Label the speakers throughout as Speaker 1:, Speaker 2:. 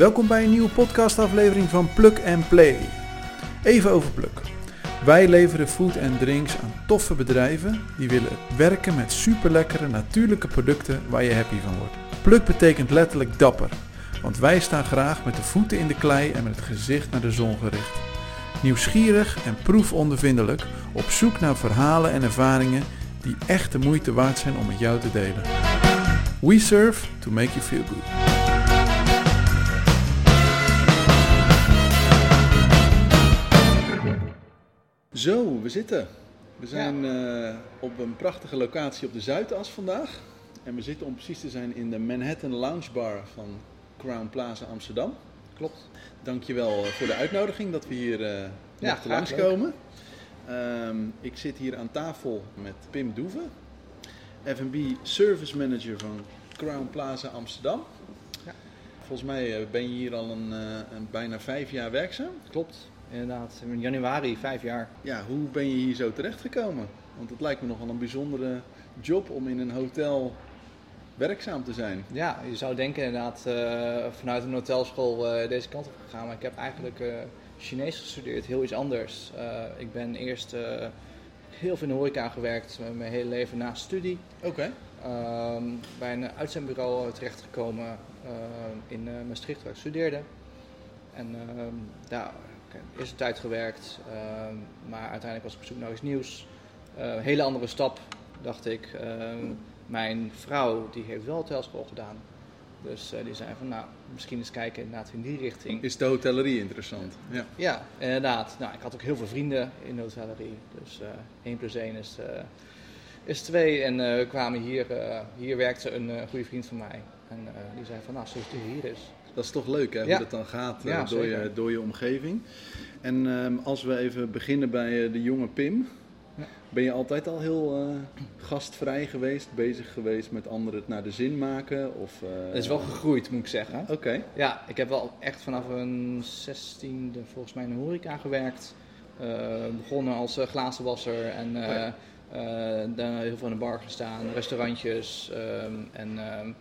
Speaker 1: Welkom bij een nieuwe podcastaflevering van Plug and Play. Even over Plug. Wij leveren food en drinks aan toffe bedrijven die willen werken met superlekkere natuurlijke producten waar je happy van wordt. Plug betekent letterlijk dapper, want wij staan graag met de voeten in de klei en met het gezicht naar de zon gericht. Nieuwsgierig en proefondervindelijk op zoek naar verhalen en ervaringen die echt de moeite waard zijn om met jou te delen. We serve to make you feel good. Zo, we zitten. We zijn eh, op een prachtige locatie op de Zuidas vandaag. En we zitten om precies te zijn in de Manhattan Lounge Bar van Crown Plaza Amsterdam.
Speaker 2: Klopt.
Speaker 1: Dankjewel voor de uitnodiging dat we hier uh,
Speaker 2: Ja,
Speaker 1: langskomen. Ehm, ik zit hier aan tafel met Pim Doeve, F&B Service Manager van Crown Plaza Amsterdam.
Speaker 2: Ja.
Speaker 1: Volgens mij eh, ben je hier al een, eh, een bijna vijf jaar werkzaam.
Speaker 2: Klopt, inderdaad. In januari, vijf jaar.
Speaker 1: Ja, hoe ben je hier zo terechtgekomen? Want het lijkt me nogal een bijzondere job om in een hotel werkzaam te zijn.
Speaker 2: Ja, je zou denken inderdaad eh, vanuit een hotelschool eh, deze kant op gegaan. Maar ik heb eigenlijk eh, Chinees gestudeerd, heel iets anders. Ik ben eerst heel veel in de horeca gewerkt, mijn hele leven na studie.
Speaker 1: Oké.
Speaker 2: Ehm, bij een uitzendbureau terechtgekomen in Maastricht waar ik studeerde. En ehm, daar eerst een tijd gewerkt, ehm, maar uiteindelijk was ik op zoek naar iets nieuws. Eh, een hele andere stap, dacht ik. Ehm, mijn vrouw die heeft wel hotelschool gedaan. Dus eh, die zei van nou, misschien eens kijken inderdaad in die richting.
Speaker 1: Is de hotellerie interessant? Ja.
Speaker 2: Ja, inderdaad. Nou, ik had ook heel veel vrienden in de hotellerie. Dus eh 1 plus 1 is, eh is 2. En eh, we kwamen hier, eh, hier werkte een eh, goede vriend van mij. En eh, die zei van, nou, solliciteer hier eens.
Speaker 1: Dat is toch leuk hè, hoe dat dan gaat eh, door, je, door je omgeving. En ehm, als we even beginnen bij eh, de jonge Pim. Ben je altijd al heel eh, gastvrij geweest, bezig geweest met anderen het naar de zin maken? Of,
Speaker 2: Het is wel gegroeid, moet ik zeggen.
Speaker 1: Oké,
Speaker 2: Ja, ik heb wel echt vanaf een zestiende volgens mij in de horeca gewerkt. Begonnen als glazenwasser en
Speaker 1: Oh ja.
Speaker 2: daarna heel veel in de bar gestaan, restaurantjes ehm, en ehm,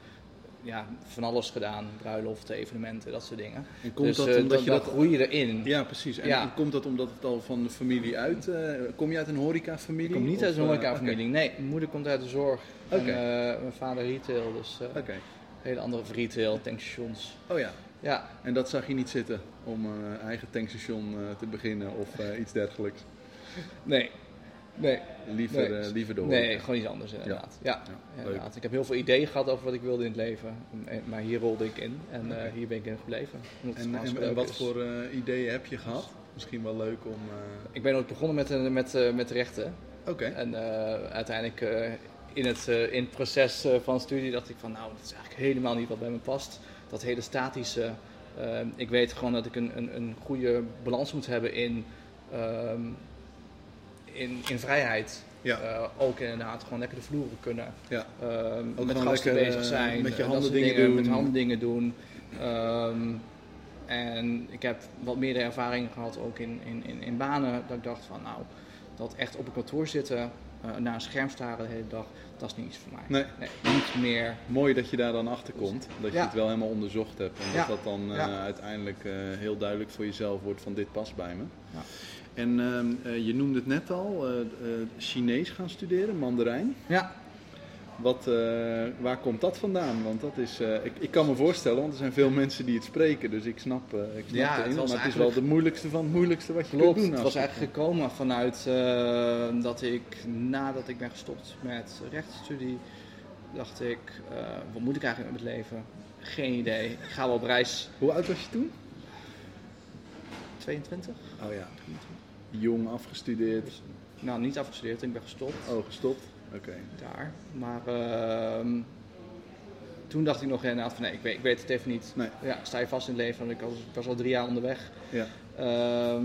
Speaker 2: ja, van alles gedaan. Bruiloften, evenementen, dat soort dingen.
Speaker 1: en komt
Speaker 2: dus
Speaker 1: dat
Speaker 2: eh,
Speaker 1: omdat
Speaker 2: dan-
Speaker 1: je dat...
Speaker 2: groei je erin.
Speaker 1: Ja, precies. En,
Speaker 2: Ja.
Speaker 1: en komt dat omdat het al van de familie uit... eh, kom je uit een horecafamilie?
Speaker 2: Ik kom niet
Speaker 1: Of,
Speaker 2: uit een
Speaker 1: eh,
Speaker 2: horecafamilie. Nee, mijn moeder komt uit de zorg. En mijn vader retail, dus
Speaker 1: Oké.
Speaker 2: hele andere retail, tankstations.
Speaker 1: oh ja.
Speaker 2: Ja,
Speaker 1: En dat zag je niet zitten om een eigen tankstation te beginnen of iets dergelijks?
Speaker 2: nee. Nee,
Speaker 1: Liever,
Speaker 2: Nee.
Speaker 1: eh, liever door.
Speaker 2: nee, gewoon iets anders inderdaad. Ja.
Speaker 1: Ja,
Speaker 2: inderdaad. Ik heb heel veel ideeën gehad over wat ik wilde in het leven. Maar hier rolde ik in en eh, hier ben ik in gebleven.
Speaker 1: En, en, wat
Speaker 2: is.
Speaker 1: voor eh, ideeën heb je gehad? Misschien wel leuk om. eh,
Speaker 2: Ik ben ooit begonnen met, met, eh, met rechten.
Speaker 1: Oké.
Speaker 2: En eh, uiteindelijk eh, in, het, eh, in het proces eh, van studie dacht ik van nou, dat is eigenlijk helemaal niet wat bij me past. Dat hele statische. eh, ik weet gewoon dat ik een, een, een goede balans moet hebben in, ehm, in, in vrijheid.
Speaker 1: Ja.
Speaker 2: Eh, ook inderdaad gewoon lekker de vloeren kunnen.
Speaker 1: Ja.
Speaker 2: Ehm,
Speaker 1: Ook
Speaker 2: met gasten
Speaker 1: lekker,
Speaker 2: bezig
Speaker 1: eh,
Speaker 2: zijn.
Speaker 1: met je
Speaker 2: eh,
Speaker 1: handen dingen doen.
Speaker 2: Met handen dingen doen. En ik heb wat meerdere ervaring gehad ook in, in, in, in banen. Dat ik dacht van nou, dat echt op een kantoor zitten, eh, naar een scherm staren de hele dag, dat is niet iets voor mij.
Speaker 1: Nee.
Speaker 2: niet meer.
Speaker 1: Mooi dat je daar dan achter komt. Dat je
Speaker 2: Ja.
Speaker 1: het wel helemaal onderzocht hebt. En dat dat dan uiteindelijk heel duidelijk voor jezelf wordt van dit past bij me. En ehm, eh, je noemde het net al, eh, eh, Chinees gaan studeren, Mandarijn.
Speaker 2: Ja,
Speaker 1: Wat, waar komt dat vandaan? Want dat is, ik, ik kan me voorstellen, want er zijn veel mensen die het spreken, dus ik snap, ik snap
Speaker 2: Ja, het was
Speaker 1: maar het is wel de moeilijkste van het moeilijkste wat je
Speaker 2: klopt.
Speaker 1: kunt doen.
Speaker 2: Het was eigenlijk gekomen vanuit dat ik nadat ik ben gestopt met rechtsstudie, dacht ik, wat moet ik eigenlijk met mijn leven? Geen idee. Ik ga wel op reis.
Speaker 1: Hoe oud was je toen?
Speaker 2: 22?
Speaker 1: Oh ja, jong afgestudeerd,
Speaker 2: Nou, niet afgestudeerd, ik ben gestopt
Speaker 1: oh gestopt. Oké.
Speaker 2: daar. Maar ehm, toen dacht ik nog inderdaad van nee, ik weet, ik weet het even niet.
Speaker 1: Nee.
Speaker 2: Ja, sta je vast in het leven, want ik was, ik was al drie jaar onderweg.
Speaker 1: Ja.
Speaker 2: Ehm,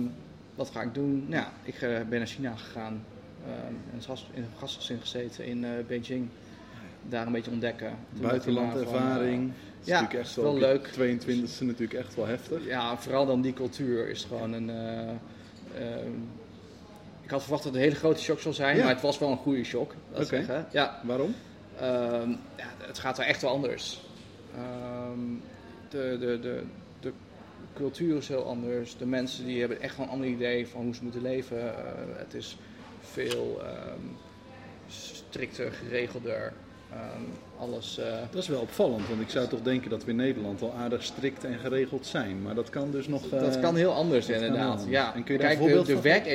Speaker 2: wat ga ik doen? Nou, ja, ik eh, ben naar China gegaan. in een gast- in een gastgezin gezeten in eh, Beijing. Daar een beetje ontdekken. Toen
Speaker 1: Buitenlandervaring.
Speaker 2: eh,
Speaker 1: is
Speaker 2: ja,
Speaker 1: natuurlijk echt
Speaker 2: wel leuk.
Speaker 1: 22e natuurlijk echt wel heftig.
Speaker 2: ja, vooral dan die cultuur is gewoon een. Eh, ehm, ik had verwacht dat het een hele grote shock zou zijn,
Speaker 1: Ja.
Speaker 2: maar het was wel een goede shock.
Speaker 1: Oké.
Speaker 2: Ja,
Speaker 1: Waarom?
Speaker 2: Ehm, ja, het gaat wel echt wel anders. Ehm, de, de, de, de cultuur is heel anders. De mensen die hebben echt wel een ander idee van hoe ze moeten leven. Eh, het is veel ehm, strikter, geregelder. Ehm, alles. eh,
Speaker 1: Dat is wel opvallend, want ik zou toch denken dat we in Nederland al aardig strikt en geregeld zijn. Maar dat kan dus nog...
Speaker 2: dat
Speaker 1: eh,
Speaker 2: kan heel anders inderdaad. Ja.
Speaker 1: En kun je daar een
Speaker 2: Kijk,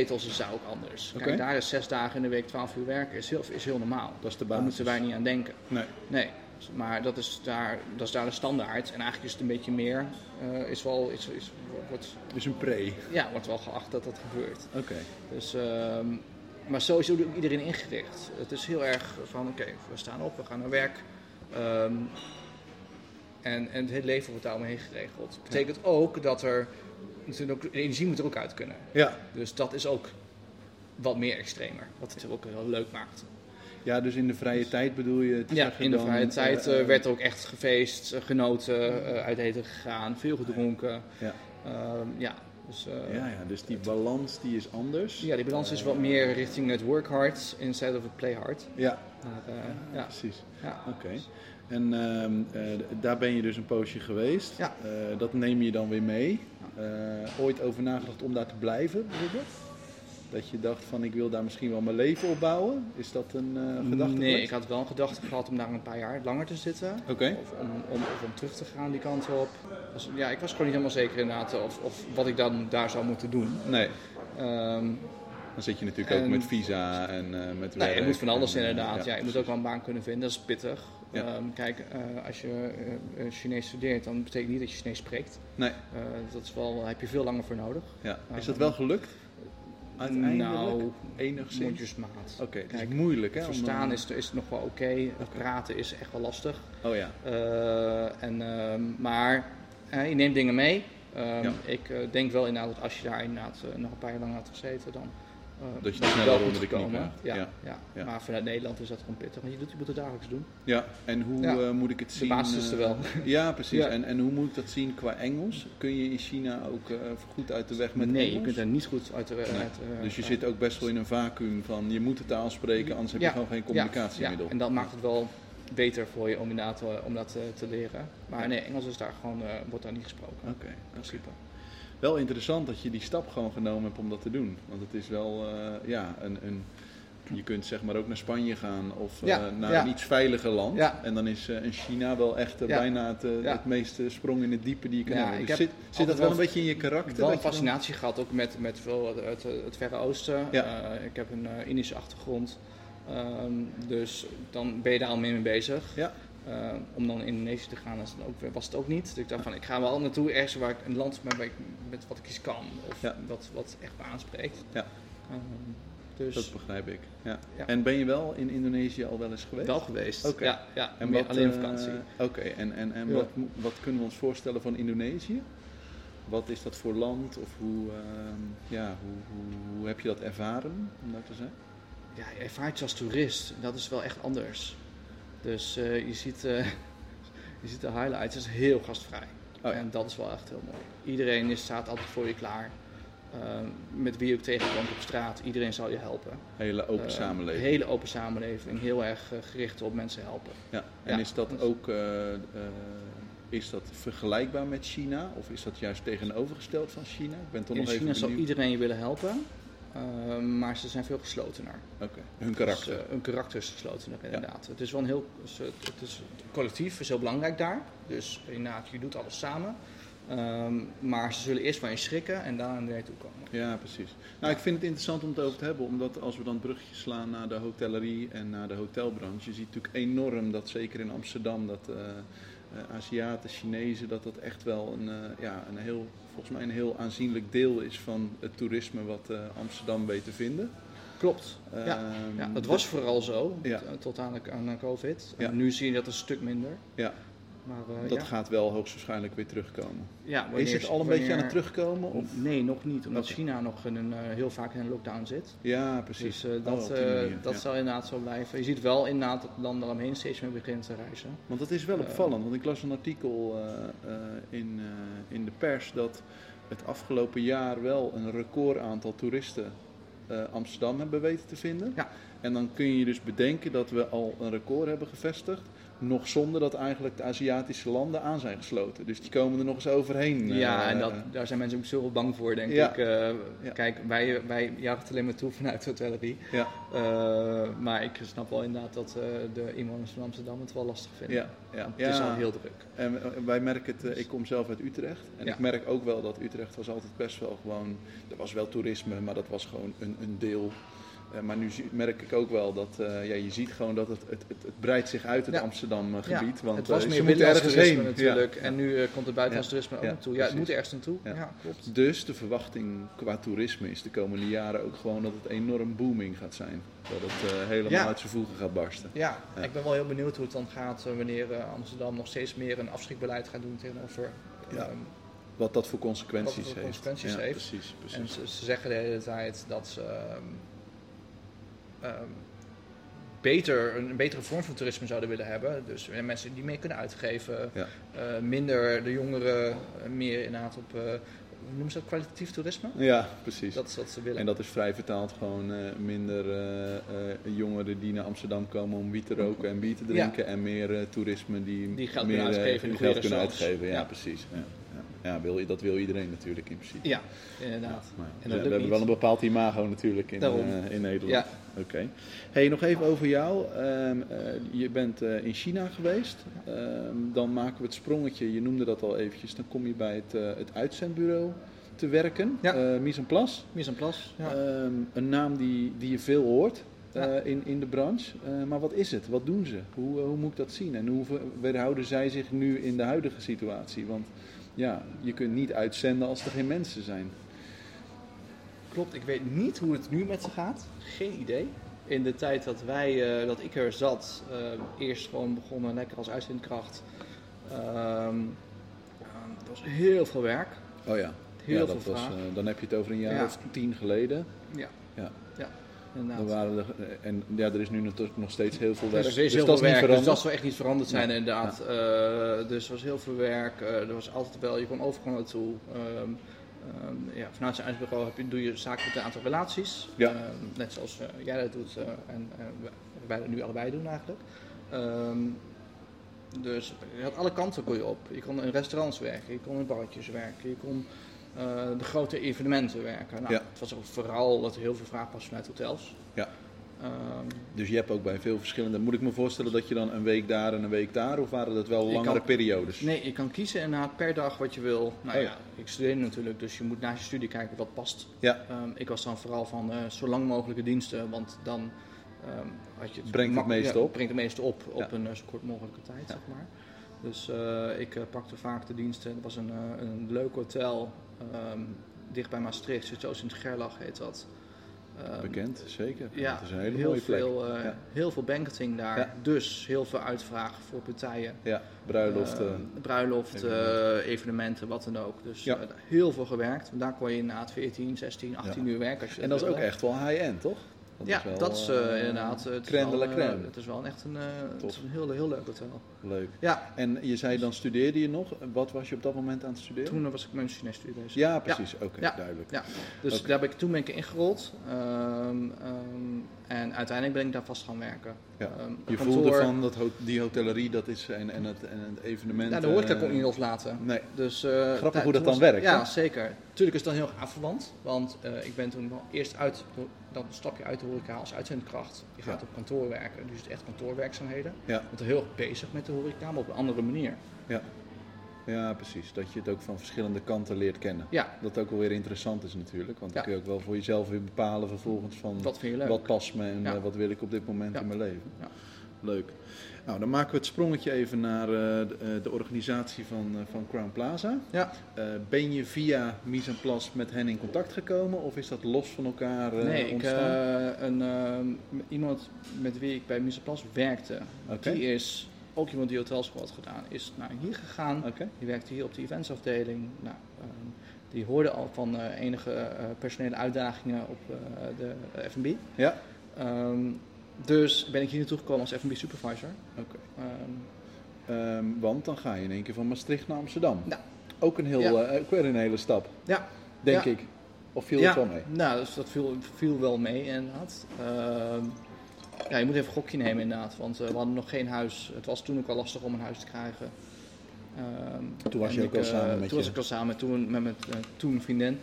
Speaker 2: de, is daar ook anders.
Speaker 1: Oké.
Speaker 2: Kijk, daar is zes dagen in de week 12 uur werken is heel, is heel normaal.
Speaker 1: Dat is de
Speaker 2: Daar moeten wij niet aan denken.
Speaker 1: Nee.
Speaker 2: Nee, maar dat is daar, dat is daar de standaard. En eigenlijk is het een beetje meer, eh, is wel, is, is, wordt,
Speaker 1: Dus een pre.
Speaker 2: ja, wordt wel geacht dat dat gebeurt.
Speaker 1: Oké.
Speaker 2: Dus, ehm, maar zo is ook iedereen ingericht. Het is heel erg van, oké, we staan op, we gaan naar werk. Ehm, en, en het hele leven wordt daaromheen geregeld. Dat betekent ook dat er, natuurlijk ook, de energie moet er ook uit kunnen.
Speaker 1: Ja.
Speaker 2: Dus dat is ook wat meer extremer. Wat het ook heel leuk maakt.
Speaker 1: ja, dus in de vrije tijd bedoel je
Speaker 2: Ja, in de
Speaker 1: dan,
Speaker 2: vrije tijd
Speaker 1: eh,
Speaker 2: eh, werd er ook echt gefeest, eh, genoten, eh, uit eten gegaan, veel gedronken.
Speaker 1: Ja.
Speaker 2: Ehm, ja, dus, eh,
Speaker 1: Ja, ja, dus die balans die is anders.
Speaker 2: ja, die balans is wat meer richting het work hard instead of het play hard.
Speaker 1: Ja,
Speaker 2: Maar, eh, ja,
Speaker 1: precies.
Speaker 2: ja.
Speaker 1: Oké. En ehm, eh, daar ben je dus een poosje geweest.
Speaker 2: Ja.
Speaker 1: Eh, dat neem je dan weer mee. Eh, ooit over nagedacht om daar te blijven, bijvoorbeeld? Dat je dacht van ik wil daar misschien wel mijn leven op bouwen? Is dat een eh gedachte?
Speaker 2: Nee, ik had wel een gedachte gehad om daar een paar jaar langer te zitten.
Speaker 1: Oké.
Speaker 2: Of om, om, of om terug te gaan die kant op. Dus, ja, ik was gewoon niet helemaal zeker inderdaad of, of wat ik dan daar zou moeten doen.
Speaker 1: Nee.
Speaker 2: Ehm,
Speaker 1: Dan zit je natuurlijk ook met visa en eh, met
Speaker 2: Nee, je moet van alles
Speaker 1: en, eh,
Speaker 2: inderdaad. Ja, je moet ook wel een baan kunnen vinden, dat is pittig.
Speaker 1: Ja.
Speaker 2: Ehm, kijk, als je eh, Chinees studeert, dan betekent niet dat je Chinees spreekt.
Speaker 1: Nee,
Speaker 2: dat is wel, daar heb je veel langer voor nodig.
Speaker 1: ja. Is
Speaker 2: Eh,
Speaker 1: dat wel gelukt? Uiteindelijk?
Speaker 2: Nou,
Speaker 1: Enigszins?
Speaker 2: mondjesmaat.
Speaker 1: Oké, is moeilijk hè?
Speaker 2: Verstaan
Speaker 1: dan-
Speaker 2: is, is nog wel oké, het praten is echt wel lastig.
Speaker 1: Oh ja,
Speaker 2: Eh, en, ehm, maar eh, je neemt dingen mee. Ehm,
Speaker 1: Ja.
Speaker 2: Ik eh, denk wel inderdaad dat als je daar inderdaad eh, nog een paar jaar lang had gezeten, dan eh,
Speaker 1: Dat je het
Speaker 2: het
Speaker 1: sneller onder de knie krijgt.
Speaker 2: Ja,
Speaker 1: Ja.
Speaker 2: maar vanuit Nederland is dat gewoon pittig, want je, doet, je moet het dagelijks doen.
Speaker 1: ja. En hoe eh, moet ik het
Speaker 2: De
Speaker 1: zien?
Speaker 2: basis is er
Speaker 1: eh,
Speaker 2: wel.
Speaker 1: Ja, precies. En, en hoe moet ik dat zien qua Engels? Kun je in China ook eh, goed uit de weg met
Speaker 2: nee,
Speaker 1: Engels?
Speaker 2: je kunt er niet goed uit de
Speaker 1: Nee.
Speaker 2: uit, eh,
Speaker 1: Dus je
Speaker 2: eh,
Speaker 1: zit ook best wel in een vacuüm van je moet de taal spreken, anders heb je gewoon geen communicatiemiddel.
Speaker 2: Ja, en dat maakt het wel beter voor je om, eh, om dat eh, te leren. Maar nee, Engels is daar gewoon, eh, wordt daar niet gesproken.
Speaker 1: Oké.
Speaker 2: In principe.
Speaker 1: Wel interessant dat je die stap gewoon genomen hebt om dat te doen. Want het is wel, eh, ja, een, een, je kunt zeg maar ook naar Spanje gaan of eh, naar
Speaker 2: ja.
Speaker 1: een iets veiliger land.
Speaker 2: Ja.
Speaker 1: En dan is in China wel echt bijna het, het meeste sprong in het diepe die je kan hebben.
Speaker 2: ik
Speaker 1: Dus
Speaker 2: heb
Speaker 1: zit, zit dat wel
Speaker 2: wel
Speaker 1: een beetje in je karakter?
Speaker 2: wel een
Speaker 1: dat je dan-
Speaker 2: fascinatie gehad, ook met, met veel het, het, het Verre Oosten. Ik heb een Indische achtergrond. Ehm, dus dan ben je daar al mee bezig.
Speaker 1: Ja.
Speaker 2: Eh, om dan in Indonesië te gaan is dan ook, was het ook niet. Dus ik dacht van, ik ga wel naartoe ergens waar ik een land met, waar ik- met wat ik iets kan. Of
Speaker 1: Ja.
Speaker 2: wat, wat echt me aanspreekt.
Speaker 1: Ja.
Speaker 2: Ehm, dus
Speaker 1: Dat begrijp ik. Ja.
Speaker 2: Ja.
Speaker 1: En ben je wel in Indonesië al wel eens geweest?
Speaker 2: wel geweest. Ja, ja
Speaker 1: En wat,
Speaker 2: alleen op
Speaker 1: eh,
Speaker 2: vakantie.
Speaker 1: Oké, en, en, en wat, wat kunnen we ons voorstellen van Indonesië? Wat is dat voor land of hoe, ehm, ja, hoe, hoe, hoe heb je dat ervaren, om dat te zeggen?
Speaker 2: Ja, je ervaart je als toerist. Dat is wel echt anders. Dus eh, je, ziet, eh, je ziet de highlights. Het is heel gastvrij.
Speaker 1: Oh ja.
Speaker 2: En dat is wel echt heel mooi. Iedereen is, staat altijd voor je klaar. Ehm, met wie je ook tegenkomt op straat. Iedereen zal je helpen.
Speaker 1: Hele open
Speaker 2: Eh,
Speaker 1: samenleving.
Speaker 2: Hele open samenleving. Heel erg gericht op mensen helpen.
Speaker 1: Ja. En
Speaker 2: Ja.
Speaker 1: is dat ook eh, eh, is dat vergelijkbaar met China? Of is dat juist tegenovergesteld van China? Ik ben toch
Speaker 2: In
Speaker 1: nog
Speaker 2: China zal iedereen je willen helpen. Ehm, maar ze zijn veel geslotener.
Speaker 1: Oké, hun karakter.
Speaker 2: Dus, eh, hun karakter is geslotener inderdaad. Het is wel een heel... Het is, collectief is heel belangrijk daar. Dus inderdaad, je doet alles samen. Ehm, maar ze zullen eerst van je schrikken en daarna naar je toe komen.
Speaker 1: Ja, precies. Nou, ik vind het interessant om het over te hebben, omdat als we dan het bruggetje slaan naar de hotellerie en naar de hotelbranche, je ziet natuurlijk enorm dat zeker in Amsterdam dat eh, Aziaten, Chinezen, dat dat echt wel een, eh, ja, een heel, volgens mij een heel aanzienlijk deel is van het toerisme wat eh, Amsterdam weet te vinden.
Speaker 2: Klopt. Ja,
Speaker 1: Ehm,
Speaker 2: ja, dat was vooral zo,
Speaker 1: Ja.
Speaker 2: tot aan, de- aan COVID.
Speaker 1: Ja.
Speaker 2: En nu zie je dat een stuk minder.
Speaker 1: Ja,
Speaker 2: Maar, eh,
Speaker 1: dat
Speaker 2: ja.
Speaker 1: gaat wel hoogstwaarschijnlijk weer terugkomen.
Speaker 2: Ja,
Speaker 1: is het al een beetje aan het terugkomen? Of?
Speaker 2: Nee, nog niet. Omdat. China nog in een, eh, heel vaak in een lockdown zit.
Speaker 1: Ja, precies.
Speaker 2: Dus
Speaker 1: Oh,
Speaker 2: dat, eh,
Speaker 1: manier,
Speaker 2: dat
Speaker 1: ja.
Speaker 2: zal inderdaad zo blijven. Je ziet wel inderdaad dat landen daaromheen steeds meer beginnen te reizen.
Speaker 1: Want dat is wel opvallend, want ik las een artikel in, in de pers dat het afgelopen jaar wel een record aantal toeristen Amsterdam hebben weten te vinden.
Speaker 2: Ja.
Speaker 1: En dan kun je dus bedenken dat we al een record hebben gevestigd. Nog zonder dat eigenlijk de Aziatische landen aan zijn gesloten. Dus die komen er nog eens overheen.
Speaker 2: Ja,
Speaker 1: eh,
Speaker 2: en dat, daar zijn mensen ook zo bang voor, denk
Speaker 1: Ja.
Speaker 2: ik. Eh,
Speaker 1: Ja.
Speaker 2: Kijk, wij, wij jagen het alleen maar toe vanuit hotellerie.
Speaker 1: Ja,
Speaker 2: Eh, maar ik snap wel inderdaad dat eh, de inwoners van Amsterdam het wel lastig vinden.
Speaker 1: ja, ja.
Speaker 2: Het is al heel druk.
Speaker 1: En eh, wij merken het, eh, ik kom zelf uit Utrecht. En ik merk ook wel dat Utrecht was altijd best wel gewoon. Er was wel toerisme, maar dat was gewoon een, een deel. Eh, maar nu merk ik ook wel dat eh, ja, je ziet gewoon dat het, het, het, het breidt zich uit het
Speaker 2: Ja.
Speaker 1: Amsterdam gebied. Want
Speaker 2: het was
Speaker 1: eh,
Speaker 2: meer binnenlands
Speaker 1: ergens heen.
Speaker 2: natuurlijk. En nu komt het buitenlands toerisme ook naartoe. Ja, het moet ergens naartoe.
Speaker 1: Ja.
Speaker 2: Klopt.
Speaker 1: Dus de verwachting qua toerisme is de komende jaren ook gewoon dat het enorm booming gaat zijn. Dat het helemaal uit zijn voegen gaat barsten.
Speaker 2: Ja, ik ben wel heel benieuwd hoe het dan gaat wanneer Amsterdam nog steeds meer een afschrikbeleid gaat doen tegenover. Ehm,
Speaker 1: Wat dat voor consequenties
Speaker 2: Wat dat voor
Speaker 1: heeft.
Speaker 2: consequenties
Speaker 1: ja,
Speaker 2: heeft.
Speaker 1: Precies, precies.
Speaker 2: En ze, ze zeggen de hele tijd dat ze ehm, ehm, beter, een betere vorm van toerisme zouden willen hebben. Dus eh, mensen die meer kunnen uitgeven.
Speaker 1: Ja.
Speaker 2: eh, minder de jongeren, eh, meer inderdaad op, eh, hoe noemen ze dat, kwalitatief toerisme?
Speaker 1: Ja, precies.
Speaker 2: Dat is wat ze willen.
Speaker 1: En dat is vrij vertaald gewoon minder jongeren die naar Amsterdam komen om wiet te roken en bier te drinken. En meer toerisme die,
Speaker 2: Die geld
Speaker 1: meer,
Speaker 2: kunnen uitgeven in
Speaker 1: geld kunnen uitgeven. Ja,
Speaker 2: Ja.
Speaker 1: precies. Ja, wil, dat wil iedereen natuurlijk in principe.
Speaker 2: Ja, inderdaad. En
Speaker 1: we-
Speaker 2: dat
Speaker 1: we
Speaker 2: lukt
Speaker 1: hebben wel een bepaald imago natuurlijk in, eh, in Nederland.
Speaker 2: Ja.
Speaker 1: Oké. Hey, nog even over jou. Ehm, eh, je bent eh, in China geweest. Ehm, dan maken we het sprongetje, je noemde dat al eventjes. Dan kom je bij het, het uitzendbureau te werken.
Speaker 2: Ja.
Speaker 1: Mise en Place.
Speaker 2: Mise en place.
Speaker 1: Ehm, een naam die, die je veel hoort in, in de branche. Maar wat is het? Wat doen ze? Hoe, hoe moet ik dat zien? En hoe ver- weerhouden zij zich nu in de huidige situatie? Want ja, je kunt niet uitzenden als er geen mensen zijn.
Speaker 2: Klopt, ik weet niet hoe het nu met ze gaat. Geen idee. In de tijd dat wij, eh, dat ik er zat, eh, eerst gewoon begonnen lekker als uitzendkracht. Ehm er was heel veel werk.
Speaker 1: Oh ja,
Speaker 2: Heel
Speaker 1: ja,
Speaker 2: veel
Speaker 1: dat was, eh, dan heb je het over een jaar
Speaker 2: Ja.
Speaker 1: of tien geleden.
Speaker 2: Ja.
Speaker 1: Ja.
Speaker 2: Inderdaad.
Speaker 1: waren er, eh, en ja, er is nu natuurlijk nog steeds heel veel
Speaker 2: Er
Speaker 1: werk.
Speaker 2: is steeds
Speaker 1: dus
Speaker 2: heel
Speaker 1: dat
Speaker 2: veel
Speaker 1: is niet
Speaker 2: werk, dus dat zal echt niet veranderd zijn
Speaker 1: Nee.
Speaker 2: inderdaad. Eh, dus er was heel veel werk, eh, er was altijd wel, je kon overal naartoe. Ehm, ehm, ja, vanuit zijn uitbureau heb je, doe je zaken met een aantal relaties.
Speaker 1: Ja.
Speaker 2: Ehm, net zoals jij dat doet en wij- dat nu allebei doen eigenlijk. Dus je had alle kanten kon je op. Je kon in restaurants werken, je kon in barretjes werken, je kon eh, de grote evenementen werken. Nou,
Speaker 1: Ja.
Speaker 2: Het was ook vooral dat er heel veel vraag was vanuit hotels.
Speaker 1: Ja.
Speaker 2: Ehm,
Speaker 1: Dus je hebt ook bij veel verschillende. Moet ik me voorstellen dat je dan een week daar en een week daar, of waren dat wel langere
Speaker 2: kan-
Speaker 1: periodes?
Speaker 2: Nee, je kan kiezen inderdaad per dag wat je wil. Nou
Speaker 1: Oh
Speaker 2: ja,
Speaker 1: ja.
Speaker 2: ik studeer natuurlijk, dus je moet naast je studie kijken wat past.
Speaker 1: Ja.
Speaker 2: Ehm, ik was dan vooral van eh, zo lang mogelijke diensten, want dan ehm, had je
Speaker 1: Brengt het meeste
Speaker 2: ja,
Speaker 1: op.
Speaker 2: Brengt het meeste op op een eh, zo kort mogelijke tijd, zeg maar. Dus ik pakte vaak de diensten. Er was een, een leuk hotel ehm, dicht bij Maastricht, Zuidoost in het Gerlach heet dat. Ehm,
Speaker 1: Bekend, zeker.
Speaker 2: ja,
Speaker 1: dat is een hele
Speaker 2: heel,
Speaker 1: mooie plek.
Speaker 2: veel,
Speaker 1: Ja.
Speaker 2: heel veel banqueting daar.
Speaker 1: Ja.
Speaker 2: Dus heel veel uitvraag voor partijen.
Speaker 1: Ja, bruiloften.
Speaker 2: Eh, bruiloften,
Speaker 1: evenementen.
Speaker 2: evenementen, wat dan ook. Dus
Speaker 1: Ja.
Speaker 2: eh, heel veel gewerkt. Daar kon je inderdaad 14, 16, 18 uur werken. Als je
Speaker 1: en dat is ook echt wel high-end, toch?
Speaker 2: Ja,
Speaker 1: wel,
Speaker 2: dat is eh,
Speaker 1: eh,
Speaker 2: inderdaad. Het is,
Speaker 1: crème
Speaker 2: wel, eh, het is wel echt een, het is een heel, heel leuk hotel.
Speaker 1: Leuk.
Speaker 2: Ja,
Speaker 1: En je zei dan studeerde je nog. Wat was je op dat moment aan het studeren?
Speaker 2: toen was ik mijn Chinees-studie bezig.
Speaker 1: Ja, precies. Oké, duidelijk.
Speaker 2: Ja, dus daar ben ik, toen ben ik ingerold. Ehm, ehm, en uiteindelijk ben ik daar vast gaan werken.
Speaker 1: Ja.
Speaker 2: Ehm,
Speaker 1: Je
Speaker 2: kantoor-
Speaker 1: voelde van dat ho- die hotellerie dat is, en, en, het, en het evenement.
Speaker 2: Ja, de horeca
Speaker 1: eh,
Speaker 2: kon ik niet loslaten.
Speaker 1: Nee.
Speaker 2: Dus,
Speaker 1: Grappig hoe dat dan
Speaker 2: was-
Speaker 1: werkt,
Speaker 2: Ja, zeker. Tuurlijk is het dan heel erg afverwant. Want ik ben toen wel eerst uit, dan stap je uit de horeca als uitzendkracht. Je gaat
Speaker 1: Ja.
Speaker 2: op kantoor werken, dus het is echt kantoorwerkzaamheden.
Speaker 1: Ja.
Speaker 2: Je bent heel erg bezig met de horeca, maar op een andere manier.
Speaker 1: Ja. ja, precies. Dat je het ook van verschillende kanten leert kennen.
Speaker 2: Ja,
Speaker 1: Dat ook wel weer interessant is natuurlijk. Want dan kun je ook wel voor jezelf weer bepalen vervolgens van
Speaker 2: wat vind je leuk?
Speaker 1: wat past me en eh, wat wil ik op dit moment in mijn leven. Leuk. Nou, dan maken we het sprongetje even naar eh, de, eh, de organisatie van, eh, van Crown Plaza.
Speaker 2: Ja.
Speaker 1: Ben je via Mise en Place met hen in contact gekomen of is dat los van elkaar
Speaker 2: nee, ik,
Speaker 1: ontstaan?
Speaker 2: eh, een, iemand met wie ik bij Mise Plas werkte,
Speaker 1: Oké.
Speaker 2: die is ook iemand die hotelschool had gedaan, is naar hier gegaan.
Speaker 1: Oké.
Speaker 2: Die werkte hier op de eventsafdeling. Nou, ehm, die hoorde al van enige personele uitdagingen op de F&B.
Speaker 1: Ja.
Speaker 2: Ehm, dus ben ik hier naartoe gekomen als F&B supervisor.
Speaker 1: Oké.
Speaker 2: Ehm,
Speaker 1: Ehm, want dan ga je in één keer van Maastricht naar Amsterdam. Ook een heel,
Speaker 2: Ja.
Speaker 1: eh, ook weer een hele stap,
Speaker 2: ja,
Speaker 1: denk
Speaker 2: Ja.
Speaker 1: ik. Of viel
Speaker 2: ja,
Speaker 1: het wel mee?
Speaker 2: Nou, dus dat viel, viel wel mee inderdaad. Ehm, ja, je moet even een gokje nemen inderdaad. Want eh, we hadden nog geen huis. Het was toen ook wel lastig om een huis te krijgen.
Speaker 1: Toen was je ook al
Speaker 2: ik, eh,
Speaker 1: samen met
Speaker 2: Toen was ik al samen met, toen, met mijn toen vriendin.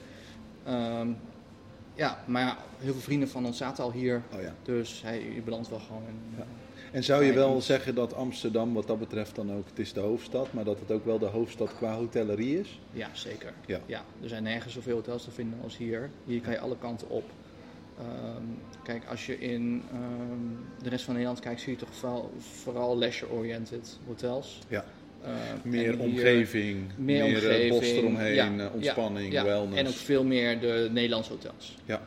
Speaker 2: Ja, maar ja, heel veel vrienden van ons zaten al hier.
Speaker 1: Oh ja.
Speaker 2: Dus hij, je belandt wel gewoon in...
Speaker 1: Ja. En zou je wel zeggen dat Amsterdam wat dat betreft dan ook, het is de hoofdstad, maar dat het ook wel de hoofdstad qua hotellerie is?
Speaker 2: Ja, zeker.
Speaker 1: Ja.
Speaker 2: er zijn nergens zoveel hotels te vinden als hier. Hier kan je alle kanten op. Ehm, kijk, als je in ehm, de rest van Nederland kijkt, zie je toch vooral, vooral leisure-oriented hotels.
Speaker 1: Ja.
Speaker 2: Ehm,
Speaker 1: Meer
Speaker 2: hier-
Speaker 1: omgeving,
Speaker 2: meer
Speaker 1: meer, eh,
Speaker 2: omgeving,
Speaker 1: bos eromheen, eh, ontspanning,
Speaker 2: ja,
Speaker 1: wellness.
Speaker 2: En ook veel meer de Nederlandse hotels.
Speaker 1: Ja.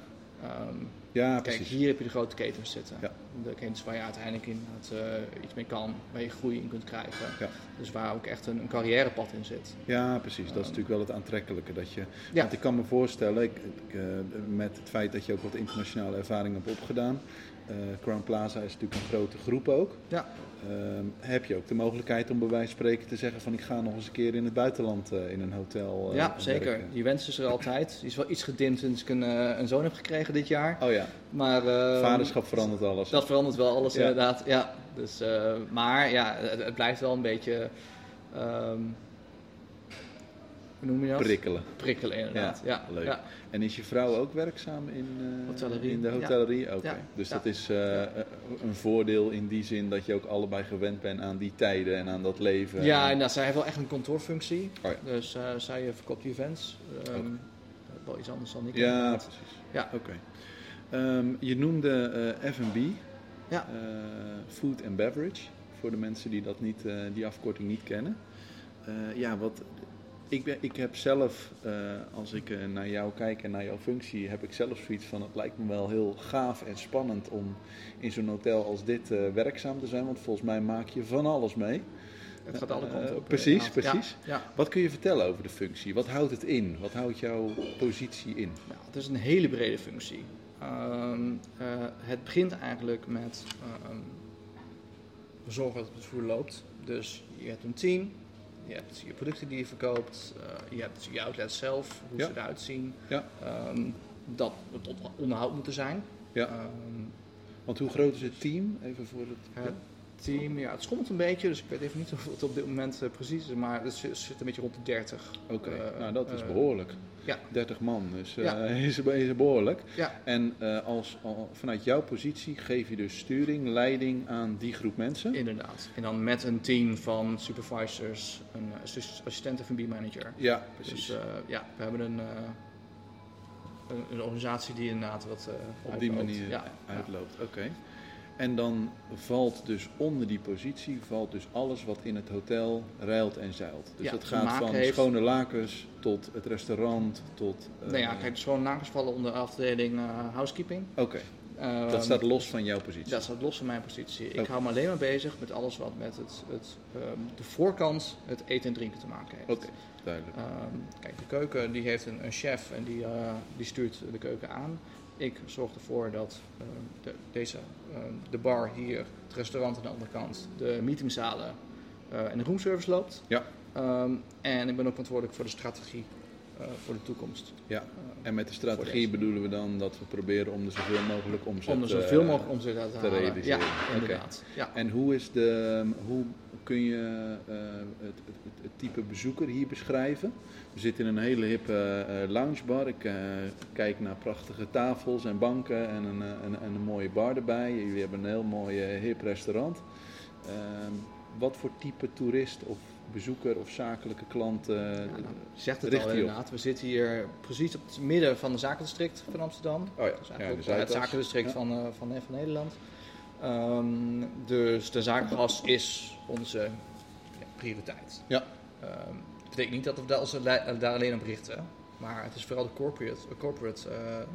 Speaker 2: Ehm,
Speaker 1: ja,
Speaker 2: kijk,
Speaker 1: precies.
Speaker 2: hier heb je de grote ketens zitten.
Speaker 1: Ja.
Speaker 2: De ketens waar je uiteindelijk inderdaad eh, iets mee kan, waar je groei in kunt krijgen.
Speaker 1: Ja.
Speaker 2: Dus waar ook echt een, een carrièrepad in zit.
Speaker 1: Ja, precies. Dat is natuurlijk wel het aantrekkelijke. Dat je,
Speaker 2: Ja.
Speaker 1: Want ik kan me voorstellen, ik, ik, eh, met het feit dat je ook wat internationale ervaring hebt opgedaan. eh, Crown Plaza is natuurlijk een grote groep ook.
Speaker 2: Ja.
Speaker 1: Ehm, heb je ook de mogelijkheid om bij wijze van spreken te zeggen van ik ga nog eens een keer in het buitenland eh, in een hotel eh,
Speaker 2: Ja, zeker.
Speaker 1: werken?
Speaker 2: Die wens is er altijd. Die is wel iets gedimd sinds ik een, eh, een zoon heb gekregen dit jaar.
Speaker 1: Oh ja,
Speaker 2: Maar ehm,
Speaker 1: vaderschap verandert alles.
Speaker 2: dat verandert wel alles
Speaker 1: Ja.
Speaker 2: inderdaad. Ja. Dus, maar ja, het, het blijft wel een beetje... ehm, hoe noem je dat?
Speaker 1: Prikkelen.
Speaker 2: Prikkelen inderdaad. Ja,
Speaker 1: leuk.
Speaker 2: Ja.
Speaker 1: En is je vrouw ook werkzaam in, eh,
Speaker 2: Hotellerie,
Speaker 1: in de hotellerie? Oké.
Speaker 2: Ja,
Speaker 1: Dus dat is eh, een voordeel in die zin dat je ook allebei gewend bent aan die tijden en aan dat leven.
Speaker 2: Ja,
Speaker 1: En-
Speaker 2: inderdaad. Zij heeft wel echt een kantoorfunctie.
Speaker 1: Oh.
Speaker 2: Dus eh, zij eh, verkoopt events.
Speaker 1: Oké.
Speaker 2: Wel iets anders dan ik.
Speaker 1: Ja,
Speaker 2: inderdaad.
Speaker 1: precies.
Speaker 2: Ja.
Speaker 1: Oké. Ehm, je noemde eh, F&B,
Speaker 2: Ja.
Speaker 1: eh, food and beverage, voor de mensen die dat niet, eh, die afkorting niet kennen. Eh, ja, wat, ik, ben, ik heb zelf, eh, als ik eh, naar jou kijk en naar jouw functie, heb ik zelf zoiets van, het lijkt me wel heel gaaf en spannend om in zo'n hotel als dit eh, werkzaam te zijn, want volgens mij maak je van alles mee.
Speaker 2: Het gaat alle kanten op.
Speaker 1: precies.
Speaker 2: Ja,
Speaker 1: precies.
Speaker 2: Ja,
Speaker 1: Wat kun je vertellen over de functie? Wat houdt het in? Wat houdt jouw positie in?
Speaker 2: Nou, het is een hele brede functie. Ehm, eh, het begint eigenlijk met ehm, zorgen dat het voer loopt. Dus je hebt een team, je hebt je producten die je verkoopt, eh, je hebt je outlet zelf, hoe
Speaker 1: Ja.
Speaker 2: ze eruit zien.
Speaker 1: Ja.
Speaker 2: Ehm, dat het onderhoud moeten zijn.
Speaker 1: Ja.
Speaker 2: Ehm,
Speaker 1: Want hoe groot is het team? Even voor het...
Speaker 2: het team, ja, het schommelt een beetje, dus ik weet even niet of het op dit moment eh, precies is, maar het zit een beetje rond de 30.
Speaker 1: Oké,
Speaker 2: Eh,
Speaker 1: nou dat is
Speaker 2: eh,
Speaker 1: behoorlijk.
Speaker 2: Ja.
Speaker 1: 30 man, dus eh,
Speaker 2: Ja.
Speaker 1: is, is behoorlijk.
Speaker 2: Ja,
Speaker 1: En eh, als, al, vanuit jouw positie geef je dus sturing, leiding aan die groep mensen?
Speaker 2: Inderdaad. En dan met een team van supervisors, een assis- assistent F&B manager.
Speaker 1: Ja, precies.
Speaker 2: Dus eh, ja, we hebben een, eh, een, een organisatie die inderdaad wat eh,
Speaker 1: Op die
Speaker 2: uitloopt.
Speaker 1: manier
Speaker 2: Ja,
Speaker 1: uitloopt. Oké. En dan valt dus onder die positie valt dus alles wat in het hotel ruilt en zeilt. Dus
Speaker 2: Ja,
Speaker 1: dat gaat van
Speaker 2: heeft-
Speaker 1: schone lakens tot het restaurant tot. eh,
Speaker 2: Nou ja, kijk, dus gewoon nakens vallen onder de afdeling eh, housekeeping.
Speaker 1: Oké,
Speaker 2: Ehm,
Speaker 1: dat staat los van jouw positie.
Speaker 2: Dat staat los van mijn positie. Ik hou me alleen maar bezig met alles wat met het, het, ehm, de voorkant, het eten en drinken te maken heeft.
Speaker 1: Oké, duidelijk.
Speaker 2: Ehm, kijk, de keuken die heeft een, een chef en die, eh, die stuurt de keuken aan. Ik zorg ervoor dat ehm, de, deze, ehm, de bar hier, het restaurant aan de andere kant, de meetingzalen eh, en de roomservice loopt.
Speaker 1: Ja.
Speaker 2: Ehm, en ik ben ook verantwoordelijk voor de strategie eh, voor de toekomst.
Speaker 1: Ja.
Speaker 2: Eh,
Speaker 1: En met de strategie bedoelen we dan dat we proberen om er zoveel mogelijk omzet
Speaker 2: om er zoveel
Speaker 1: eh,
Speaker 2: mogelijk omzet te
Speaker 1: te realiseren.
Speaker 2: Ja, inderdaad. Ja.
Speaker 1: En hoe, is de, hoe kun je eh, het, het, het, type bezoeker hier beschrijven? We zitten in een hele hippe eh, loungebar. Ik eh, kijk naar prachtige tafels en banken en een, een, en een mooie bar erbij. Jullie hebben een heel mooi hip restaurant. Ehm, wat voor type toerist of bezoeker of zakelijke klant?
Speaker 2: Ja, nou, zegt het al inderdaad. We zitten hier precies op het midden van het zakendistrict van Amsterdam.
Speaker 1: Oh ja,
Speaker 2: Dus eigenlijk ook het zakendistrict
Speaker 1: Ja.
Speaker 2: van, van, van Nederland. Ehm, dus de zakengas is onze ja, prioriteit.
Speaker 1: Ja.
Speaker 2: Ehm, dat betekent niet dat we daar, onze daar alleen op richten. Maar het is vooral de corporate, corporate eh, eh,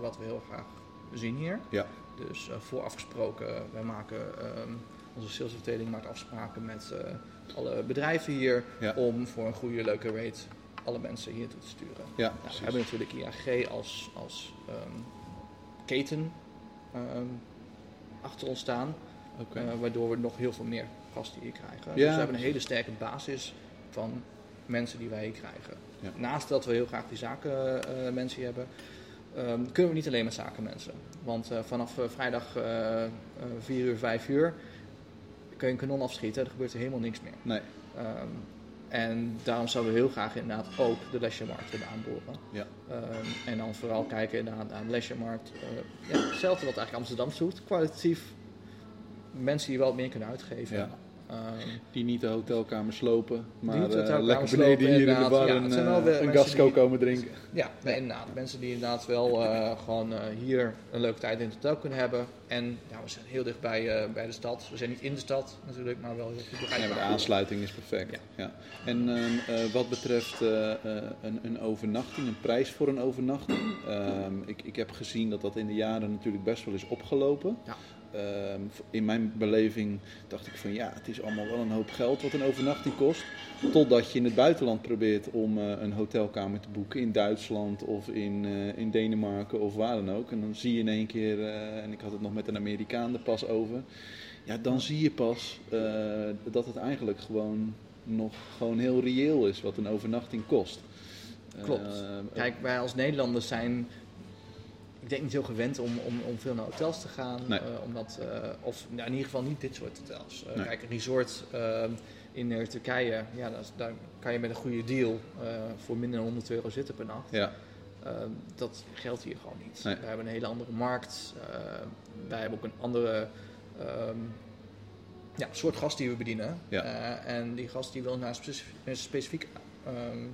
Speaker 2: wat we heel graag zien hier.
Speaker 1: Ja.
Speaker 2: Dus eh voorafgesproken, wij maken, ehm, onze salesafdeling maakt afspraken met alle bedrijven hier
Speaker 1: Ja.
Speaker 2: om voor een goede, leuke rate alle mensen hier toe te sturen.
Speaker 1: Ja,
Speaker 2: Nou, we hebben natuurlijk IAG als, als ehm, keten ehm, achter ons staan, eh, waardoor we nog heel veel meer gasten hier krijgen.
Speaker 1: Ja,
Speaker 2: dus we hebben een hele sterke basis van mensen die wij hier krijgen.
Speaker 1: Ja.
Speaker 2: Naast dat we heel graag die zaken eh, hebben, ehm, kunnen we niet alleen met zakenmensen. Want eh, vanaf vrijdag eh, eh, 4 uur, 5 uur kun je een kanon afschieten. Er gebeurt er helemaal niks meer.
Speaker 1: Nee.
Speaker 2: Ehm, en daarom zouden we heel graag inderdaad ook de leisuremarkt willen aanboren.
Speaker 1: Ja.
Speaker 2: Ehm, en dan vooral kijken inderdaad naar de leisuremarkt. Eh, ja, hetzelfde wat eigenlijk Amsterdam zoekt. Kwalitatief mensen die wel wat meer kunnen uitgeven.
Speaker 1: Ja.
Speaker 2: Ehm,
Speaker 1: Die niet de hotelkamer slopen, maar eh, lekker beneden hier in de bar
Speaker 2: Ja,
Speaker 1: een, eh, een gasco komen drinken.
Speaker 2: Ja, nee, inderdaad. Mensen die inderdaad wel eh, gewoon hier een leuke tijd in het hotel kunnen hebben. En ja, we zijn heel dicht bij, bij de stad. We zijn niet in de stad natuurlijk, maar wel heel goed
Speaker 1: maar de aansluiting is perfect. Ja.
Speaker 2: Ja.
Speaker 1: En ehm, eh, wat betreft een, een overnachting, een prijs voor een overnachting. ehm, ik, ik heb gezien dat dat in de jaren natuurlijk best wel is opgelopen.
Speaker 2: Ja.
Speaker 1: Ehm, in mijn beleving dacht ik van ja, het is allemaal wel een hoop geld wat een overnachting kost. Totdat je in het buitenland probeert om eh, een hotelkamer te boeken. In Duitsland of in, eh, in Denemarken of waar dan ook. En dan zie je in één keer, eh, en ik had het nog met een Amerikaan er pas over. Ja, dan zie je pas dat het eigenlijk gewoon nog gewoon heel reëel is wat een overnachting kost.
Speaker 2: Klopt.
Speaker 1: Eh,
Speaker 2: Kijk, wij als Nederlanders zijn, ik denk niet heel gewend om, om, om veel naar hotels te gaan.
Speaker 1: Nee.
Speaker 2: eh, omdat, eh, of nou, in ieder geval niet dit soort hotels. Eh,
Speaker 1: Nee.
Speaker 2: Kijk, een resort in Turkije, ja, dat daar kan je met een goede deal voor minder dan 100 euro zitten per nacht.
Speaker 1: ja,
Speaker 2: dat geldt hier gewoon niet.
Speaker 1: Nee.
Speaker 2: We hebben een hele andere markt. wij hebben ook een andere ehm, ja, soort gast die we bedienen.
Speaker 1: Ja.
Speaker 2: En die gast die wil naar een specifiek ehm,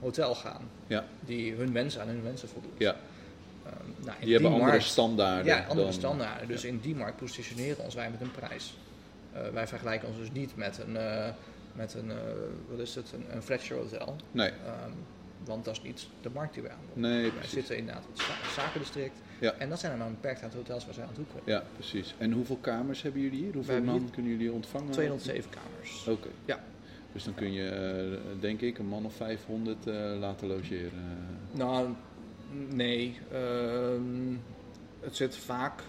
Speaker 2: hotel gaan.
Speaker 1: Ja.
Speaker 2: Die hun wensen aan hun wensen voldoet. Ehm, nou,
Speaker 1: die hebben andere standaarden.
Speaker 2: Ja, andere
Speaker 1: dan-
Speaker 2: standaarden. Dus in die markt positioneren ons wij met een prijs. Eh, wij vergelijken ons dus niet met een, eh, met een, eh, wat is het, een, een Fletcher hotel.
Speaker 1: Nee,
Speaker 2: Ehm, want dat is niet de markt die wij aanboden.
Speaker 1: nee,
Speaker 2: Wij
Speaker 1: precies.
Speaker 2: zitten inderdaad in het za- zakendistrict.
Speaker 1: Ja.
Speaker 2: En dat zijn er maar een beperkt aantal hotels waar zij aan toe kunnen.
Speaker 1: Ja, precies. En hoeveel kamers hebben jullie hier? Hoeveel man
Speaker 2: hier
Speaker 1: kunnen jullie ontvangen?
Speaker 2: 207 kamers.
Speaker 1: Oké.
Speaker 2: Ja.
Speaker 1: Dus dan kun je, eh, denk ik, een man of 500 eh, laten logeren.
Speaker 2: Nou, nee. ehm, het zit vaak,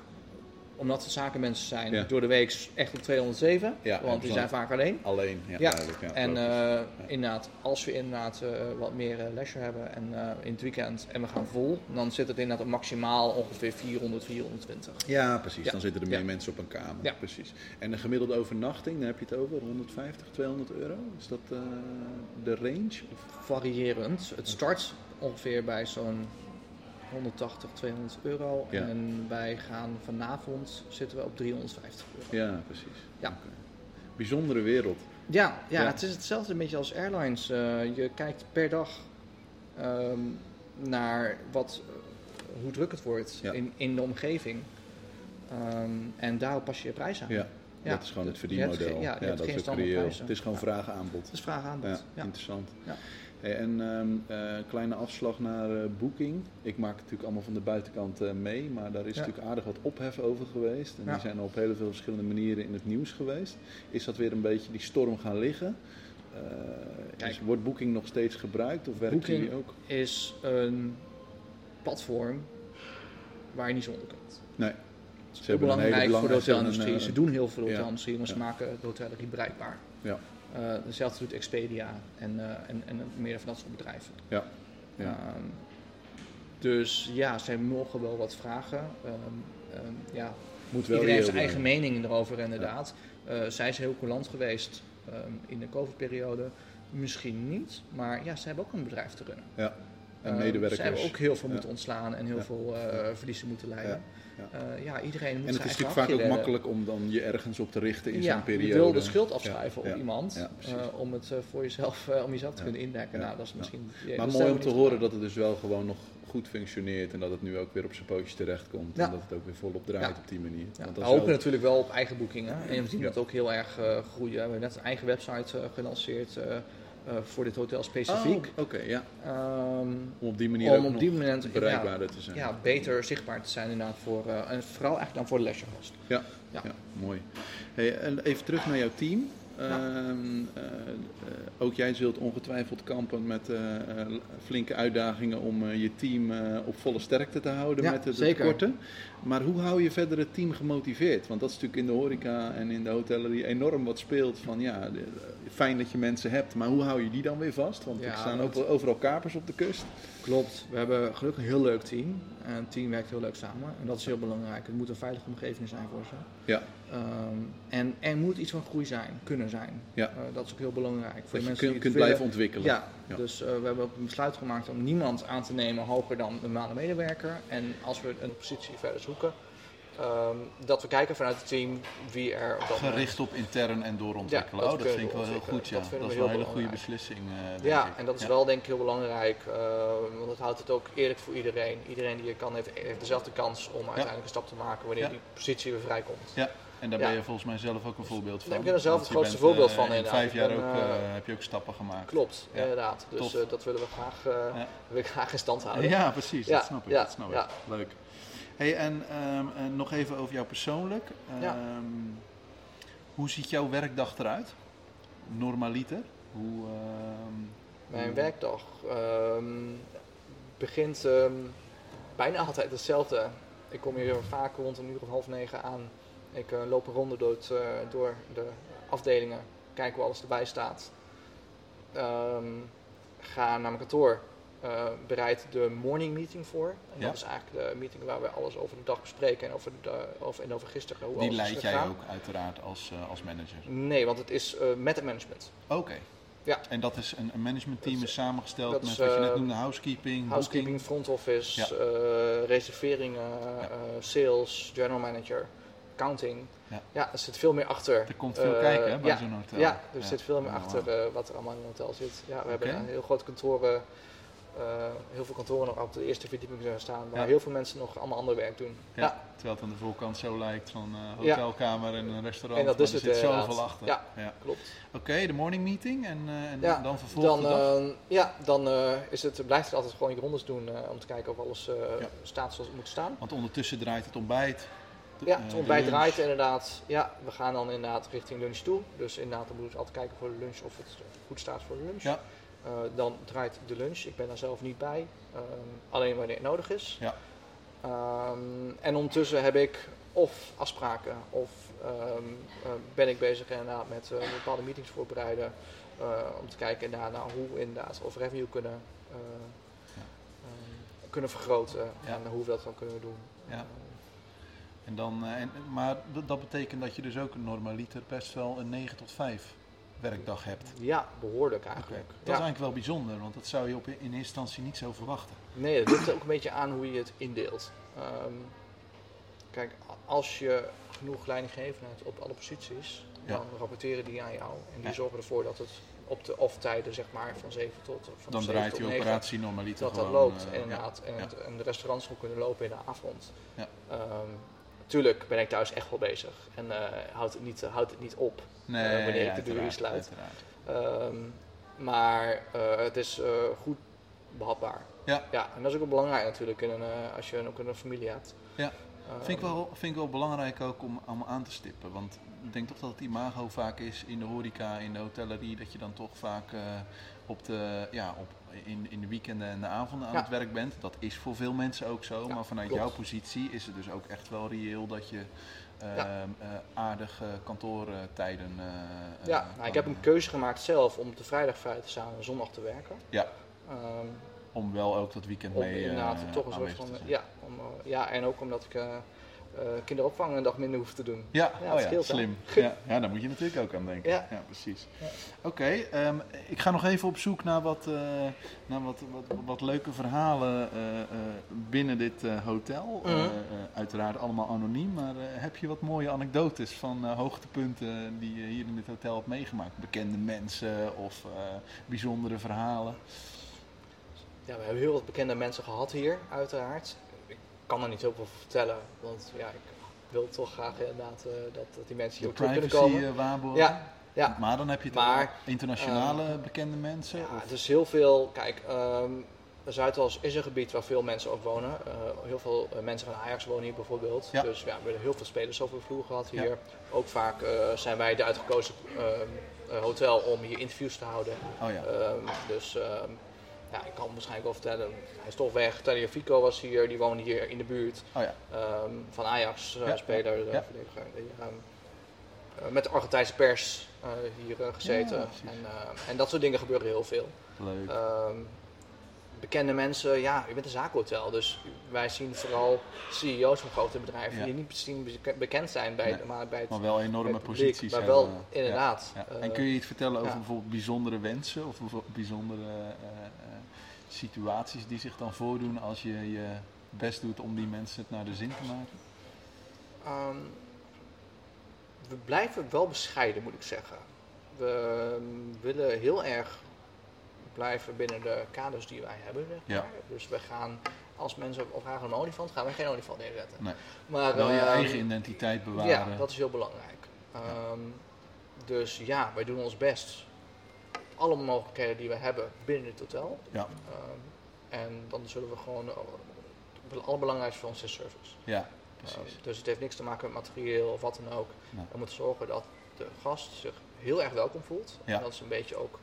Speaker 2: omdat het zakenmensen zijn,
Speaker 1: Ja.
Speaker 2: door de week echt op 207.
Speaker 1: Ja,
Speaker 2: want die zijn vaak alleen.
Speaker 1: Alleen, ja,
Speaker 2: Ja, En eh, inderdaad, als we inderdaad eh, wat meer leisure hebben en in het weekend en we gaan vol, dan zit het inderdaad op maximaal ongeveer 400, 420.
Speaker 1: Ja, precies. Dan zitten er meer mensen op een kamer.
Speaker 2: Ja.
Speaker 1: Precies. En een gemiddelde overnachting, daar heb je het over, 150, 200 euro? Is dat de range? Of?
Speaker 2: Variërend. Het start ongeveer bij zo'n 180, 200 euro.
Speaker 1: Ja.
Speaker 2: En wij gaan vanavond zitten we op 350 euro.
Speaker 1: Ja, precies.
Speaker 2: Ja.
Speaker 1: Bijzondere wereld.
Speaker 2: Ja, ja,
Speaker 1: Ja.
Speaker 2: het is hetzelfde een beetje als airlines. Eh, je kijkt per dag ehm, naar wat, eh, hoe druk het wordt
Speaker 1: Ja.
Speaker 2: in, in de omgeving. Ehm, en daarop pas je je prijs aan.
Speaker 1: Ja,
Speaker 2: Ja.
Speaker 1: dat is gewoon het verdienmodel.
Speaker 2: ja,
Speaker 1: dat
Speaker 2: geen
Speaker 1: is ook
Speaker 2: standaard
Speaker 1: reëel.
Speaker 2: prijzen.
Speaker 1: Het is gewoon
Speaker 2: Ja.
Speaker 1: vraag aanbod.
Speaker 2: Het is vraag aanbod.
Speaker 1: Ja,
Speaker 2: Ja.
Speaker 1: interessant.
Speaker 2: Ja.
Speaker 1: Hey, en eh, kleine afslag naar eh, Booking. Ik maak natuurlijk allemaal van de buitenkant eh, mee, maar daar is
Speaker 2: Ja.
Speaker 1: natuurlijk aardig wat ophef over geweest. En
Speaker 2: Ja.
Speaker 1: die zijn op hele veel verschillende manieren in het nieuws geweest. Is dat weer een beetje die storm gaan liggen?
Speaker 2: Kijk.
Speaker 1: is- wordt Booking nog steeds gebruikt of werken
Speaker 2: Booking-
Speaker 1: jullie ook?
Speaker 2: Is een platform waar je niet zonder kunt.
Speaker 1: Nee.
Speaker 2: Het is
Speaker 1: Ze
Speaker 2: heel
Speaker 1: hebben een hele
Speaker 2: belangrijk voor de
Speaker 1: ze
Speaker 2: hotelindustrie. Ze doen heel veel hotelindustrie, want ze maken de hotellerie bereikbaar.
Speaker 1: Ja.
Speaker 2: Eh, hetzelfde doet Expedia en, eh, en, en meer van dat soort bedrijven.
Speaker 1: Ja. Ja.
Speaker 2: Ehm, dus ja, zij mogen wel wat vragen. Ehm, ehm, ja,
Speaker 1: Moet wel
Speaker 2: iedereen heeft zijn eigen
Speaker 1: blijven.
Speaker 2: mening erover inderdaad. Eh, zij is heel coulant geweest in de COVID-periode. Misschien niet, maar ja, ze hebben ook een bedrijf te runnen.
Speaker 1: Ja. En medewerkers.
Speaker 2: Ze hebben ook heel veel
Speaker 1: Ja.
Speaker 2: moeten ontslaan en heel
Speaker 1: Ja.
Speaker 2: veel eh, verliezen moeten leiden.
Speaker 1: Ja.
Speaker 2: Eh, ja, iedereen moet
Speaker 1: En het is natuurlijk vaak ook
Speaker 2: redden.
Speaker 1: makkelijk om dan je ergens op te richten in
Speaker 2: ja,
Speaker 1: zo'n periode.
Speaker 2: je wil de schuld afschuiven
Speaker 1: Ja,
Speaker 2: op iemand eh, om het eh, voor jezelf, om jezelf te kunnen indekken. Nou, dat is
Speaker 1: ja.
Speaker 2: misschien.
Speaker 1: Maar mooi om te horen dat het dus wel gewoon nog goed functioneert en dat het nu ook weer op zijn pootjes terechtkomt. En dat het ook weer volop draait op die manier. Want
Speaker 2: we hopen
Speaker 1: wel-
Speaker 2: natuurlijk wel op eigen boekingen. En we zien dat ook heel erg groeien. We hebben net een eigen website gelanceerd voor dit hotel specifiek.
Speaker 1: Oh, Oké, ja.
Speaker 2: Ehm,
Speaker 1: Om op die manier
Speaker 2: om
Speaker 1: ook
Speaker 2: op
Speaker 1: nog
Speaker 2: die moment
Speaker 1: bereikbaarder te zijn.
Speaker 2: ja, beter zichtbaar te zijn inderdaad voor, eh, en vooral eigenlijk dan voor de leisuregast.
Speaker 1: Ja,
Speaker 2: Ja.
Speaker 1: ja, mooi. Hey, en even terug naar jouw team. Ehm, eh, ook jij zult ongetwijfeld kampen met eh, eh, flinke uitdagingen om je team op volle sterkte te houden
Speaker 2: Ja,
Speaker 1: met het
Speaker 2: zeker.
Speaker 1: tekorten. Maar hoe hou je verder het team gemotiveerd? Want dat is natuurlijk in de horeca en in de hotellerie enorm wat speelt. Van ja, de- fijn dat je mensen hebt, maar hoe hou je die dan weer vast? Want
Speaker 2: Ja,
Speaker 1: er staan ook overal kapers op de kust.
Speaker 2: Klopt. We hebben gelukkig een heel leuk team. En het team werkt heel leuk samen. En dat is heel belangrijk. Het moet een veilige omgeving zijn voor ze.
Speaker 1: Ja.
Speaker 2: Ehm, en er moet iets van groei zijn, kunnen zijn.
Speaker 1: Ja.
Speaker 2: Eh, dat is ook heel belangrijk. Voor
Speaker 1: Dat
Speaker 2: de
Speaker 1: je
Speaker 2: mensen die
Speaker 1: kunt
Speaker 2: willen.
Speaker 1: blijven ontwikkelen.
Speaker 2: Ja,
Speaker 1: Ja.
Speaker 2: dus eh, we hebben een besluit gemaakt om niemand aan te nemen hoger dan een normale medewerker. En als we een positie verder zoeken, ehm, dat we kijken vanuit het team wie er op dat moment-
Speaker 1: Gericht op intern en doorontwikkelen.
Speaker 2: Ja, dat
Speaker 1: oh, dat vind ik
Speaker 2: we
Speaker 1: wel heel goed. Ja.
Speaker 2: Dat
Speaker 1: is
Speaker 2: we
Speaker 1: wel een hele goede beslissing. eh,
Speaker 2: Ja,
Speaker 1: ik.
Speaker 2: en dat is
Speaker 1: Ja.
Speaker 2: wel denk ik heel belangrijk, eh, want het houdt het ook eerlijk voor iedereen. Iedereen die je kan heeft, heeft dezelfde kans om uiteindelijk een stap te maken wanneer die positie weer vrijkomt.
Speaker 1: Ja, en daar ben je volgens mij zelf ook een voorbeeld van.
Speaker 2: ik ben er zelf het grootste
Speaker 1: bent,
Speaker 2: voorbeeld
Speaker 1: eh,
Speaker 2: van,
Speaker 1: In vijf jaar ook, heb je ook stappen gemaakt.
Speaker 2: Klopt, inderdaad. Dus dat willen we graag, wil ik graag in stand houden.
Speaker 1: Ja, precies.
Speaker 2: Ja,
Speaker 1: dat snap ik.
Speaker 2: ja,
Speaker 1: dat snap
Speaker 2: ja.
Speaker 1: ik. Leuk. Hey, en ehm, eh, nog even over jou persoonlijk.
Speaker 2: Ja.
Speaker 1: Ehm, Hoe ziet jouw werkdag eruit? Normaliter? Hoe, ehm,
Speaker 2: Mijn
Speaker 1: hoe-
Speaker 2: werkdag begint bijna altijd hetzelfde. Ik kom hier vaak rond een uur of half negen aan. Ik eh, loop een ronde door, het, eh, door de afdelingen, kijk hoe alles erbij staat. Ga naar mijn kantoor, eh, bereid de morning meeting voor. En
Speaker 1: Ja.
Speaker 2: dat is eigenlijk de meeting waar we alles over de dag bespreken en over, de, over, en over gisteren. Hoe
Speaker 1: Die
Speaker 2: alles is
Speaker 1: leid jij ook uiteraard als, eh, als manager.
Speaker 2: Nee, want het is eh, met het management.
Speaker 1: Oké.
Speaker 2: Ja.
Speaker 1: En dat is een, een managementteam is
Speaker 2: is-
Speaker 1: samengesteld met
Speaker 2: is,
Speaker 1: wat je net noemde, housekeeping,
Speaker 2: Housekeeping, front office,
Speaker 1: Ja.
Speaker 2: reserveringen,
Speaker 1: Ja.
Speaker 2: sales, general manager, accounting.
Speaker 1: Ja.
Speaker 2: Ja, er zit veel meer achter.
Speaker 1: Er komt veel kijken hè, bij zo'n hotel.
Speaker 2: Ja, er zit veel meer achter wat er allemaal in een hotel zit. Ja, we hebben een heel groot kantoren, eh, heel veel kantoren nog op de eerste verdieping zijn staan, waar
Speaker 1: Ja.
Speaker 2: heel veel mensen nog allemaal ander werk doen.
Speaker 1: Ja,
Speaker 2: Ja,
Speaker 1: Terwijl het aan de voorkant zo lijkt van eh hotelkamer en een restaurant.
Speaker 2: En dat
Speaker 1: maar
Speaker 2: is
Speaker 1: er
Speaker 2: het
Speaker 1: zit
Speaker 2: inderdaad.
Speaker 1: zoveel achter.
Speaker 2: Ja. klopt.
Speaker 1: Oké, de morning meeting en, eh, en
Speaker 2: Ja,
Speaker 1: dan vervolgens
Speaker 2: Dan, eh, ja, dan eh, is het, blijft het altijd gewoon je rondes doen eh, om te kijken of alles eh, staat zoals het moet staan.
Speaker 1: Want ondertussen draait het ontbijt.
Speaker 2: Ja,
Speaker 1: eh,
Speaker 2: het ontbijt draait inderdaad. Ja, we gaan dan inderdaad richting lunch toe. Dus inderdaad, dan moeten we altijd kijken voor de lunch of het goed staat voor de lunch.
Speaker 1: Ja.
Speaker 2: Eh, dan draait de lunch. Ik ben daar zelf niet bij. ehm, alleen wanneer het nodig is.
Speaker 1: Ja.
Speaker 2: Ehm, en ondertussen heb ik of afspraken of ehm, eh, ben ik bezig inderdaad met eh, bepaalde meetings voorbereiden. om te kijken inderdaad naar hoe we inderdaad of revenue kunnen,
Speaker 1: Ja.
Speaker 2: kunnen vergroten.
Speaker 1: Ja.
Speaker 2: En hoe we dat dan kunnen doen.
Speaker 1: Ja. En dan, en, maar dat, dat betekent dat je dus ook normaliter best wel een 9 tot 5 werkdag hebt.
Speaker 2: Ja, behoorlijk eigenlijk.
Speaker 1: Dat is eigenlijk wel bijzonder, want dat zou je op, in eerste instantie niet zo verwachten.
Speaker 2: Nee, dat ligt ook een beetje aan hoe je het indeelt. Ehm, kijk, als je genoeg leidinggevendheid op alle posities,
Speaker 1: Ja.
Speaker 2: dan rapporteren die aan jou. En die zorgen ervoor dat het op de off-tijden, zeg maar, van 7 tot van
Speaker 1: Dan
Speaker 2: 7
Speaker 1: draait die
Speaker 2: 9,
Speaker 1: operatie normaliter
Speaker 2: dat dat loopt
Speaker 1: eh,
Speaker 2: inderdaad.
Speaker 1: ja.
Speaker 2: En, het- en de restaurants goed kunnen lopen in de avond.
Speaker 1: Ja.
Speaker 2: Tuurlijk ben ik thuis echt wel bezig. En eh houdt, het niet, houdt het niet op.
Speaker 1: Nee,
Speaker 2: eh, wanneer ik de deur sluit. Ehm, maar eh, het is goed behapbaar.
Speaker 1: Ja.
Speaker 2: ja, en dat is ook wel belangrijk natuurlijk in een, als je een- ook een familie hebt.
Speaker 1: Ja. Vind ik, wel, vind ik wel belangrijk ook om, om aan te stippen. Want ik denk toch dat het imago vaak is in de horeca, in de hotellerie, dat je dan toch vaak eh, op de, ja, op, in, in de weekenden en de avonden aan
Speaker 2: Ja.
Speaker 1: het werk bent. Dat is voor veel mensen ook zo.
Speaker 2: Ja,
Speaker 1: maar vanuit
Speaker 2: klopt.
Speaker 1: jouw positie is het dus ook echt wel reëel dat je eh,
Speaker 2: Ja.
Speaker 1: eh, aardige kantoortijden.
Speaker 2: ja, nou, ik heb een keuze gemaakt zelf om de vrijdag vrij te staan en zondag te werken.
Speaker 1: Ja.
Speaker 2: Ehm,
Speaker 1: Om wel ook dat weekend
Speaker 2: om
Speaker 1: mee eh,
Speaker 2: inderdaad toch een soort van, ja, om, eh, ja, en ook omdat ik eh, kinderopvang een dag minder hoef te doen.
Speaker 1: Ja,
Speaker 2: Ja,
Speaker 1: oh ja slim. Ja, ja, daar moet je natuurlijk ook aan denken. Ja,
Speaker 2: Ja.
Speaker 1: precies.
Speaker 2: Ja.
Speaker 1: Oké, ehm, ik ga nog even op zoek naar wat, naar wat, wat, wat leuke verhalen binnen dit hotel.
Speaker 2: Mhm.
Speaker 1: Uiteraard allemaal anoniem, maar heb je wat mooie anekdotes van hoogtepunten die je hier in dit hotel hebt meegemaakt? Bekende mensen of bijzondere verhalen?
Speaker 2: Ja, we hebben heel wat bekende mensen gehad hier, uiteraard. Ik kan er niet heel veel vertellen, want ja, ik wil toch graag inderdaad eh, dat, dat die mensen hier ook terug kunnen
Speaker 1: privacy
Speaker 2: komen.
Speaker 1: eh, waarborgen?
Speaker 2: Ja, ja.
Speaker 1: Maar dan heb je het
Speaker 2: Maar,
Speaker 1: internationale bekende mensen?
Speaker 2: Ja,
Speaker 1: of-
Speaker 2: het is heel veel. Kijk, ehm Zuidas is een gebied waar veel mensen ook wonen. Eh, heel veel mensen van Ajax wonen hier bijvoorbeeld.
Speaker 1: Ja.
Speaker 2: Dus ja, we hebben heel veel spelers over de vloer gehad hier.
Speaker 1: Ja.
Speaker 2: Ook vaak zijn wij de uitgekozen ehm, eh, hotel om hier interviews te houden.
Speaker 1: Oh ja.
Speaker 2: Ehm, dus ehm, ja, ik kan waarschijnlijk wel vertellen. Hij is toch weg. Fico was hier, die woonde hier in de buurt.
Speaker 1: Oh ja.
Speaker 2: Ehm, van Ajax, eh,
Speaker 1: Ja,
Speaker 2: speler,
Speaker 1: ja,
Speaker 2: de
Speaker 1: ja.
Speaker 2: verdediger. Die, ehm, eh, met de Argentijnse pers eh, hier eh, gezeten. En, eh, en dat soort dingen gebeuren heel veel.
Speaker 1: Leuk.
Speaker 2: Ehm, bekende mensen, ja, je bent een zakenhotel. Dus wij zien vooral CEO's van grote bedrijven
Speaker 1: Ja.
Speaker 2: die niet misschien beke- bekend zijn bij,
Speaker 1: Nee.
Speaker 2: maar bij het,
Speaker 1: Maar wel enorme
Speaker 2: bij het publiek.
Speaker 1: posities
Speaker 2: Maar wel, inderdaad.
Speaker 1: Ja.
Speaker 2: eh,
Speaker 1: En kun je iets vertellen over bijvoorbeeld bijzondere wensen of bijzondere eh, eh, situaties die zich dan voordoen als je je best doet om die mensen het naar de zin te maken?
Speaker 2: Ehm, we blijven wel bescheiden, moet ik zeggen. We ehm, willen heel erg blijven binnen de kaders die wij hebben. Zeg
Speaker 1: Ja.
Speaker 2: Dus we gaan, als mensen of vragen om een olifant, gaan we geen olifant neerzetten.
Speaker 1: Nee.
Speaker 2: Maar,
Speaker 1: Wel je
Speaker 2: ehm,
Speaker 1: eigen identiteit bewaren.
Speaker 2: Ja, dat is heel belangrijk. Ehm, dus ja, wij doen ons best. Alle mogelijkheden die we hebben binnen het hotel.
Speaker 1: Ja.
Speaker 2: Ehm, en dan zullen we gewoon. eh, Het allerbelangrijkste voor ons is service.
Speaker 1: ja, precies.
Speaker 2: Uh, dus het heeft niks te maken met materieel of wat dan ook. We moeten zorgen dat de gast zich heel erg welkom voelt.
Speaker 1: Ja.
Speaker 2: En dat is een beetje ook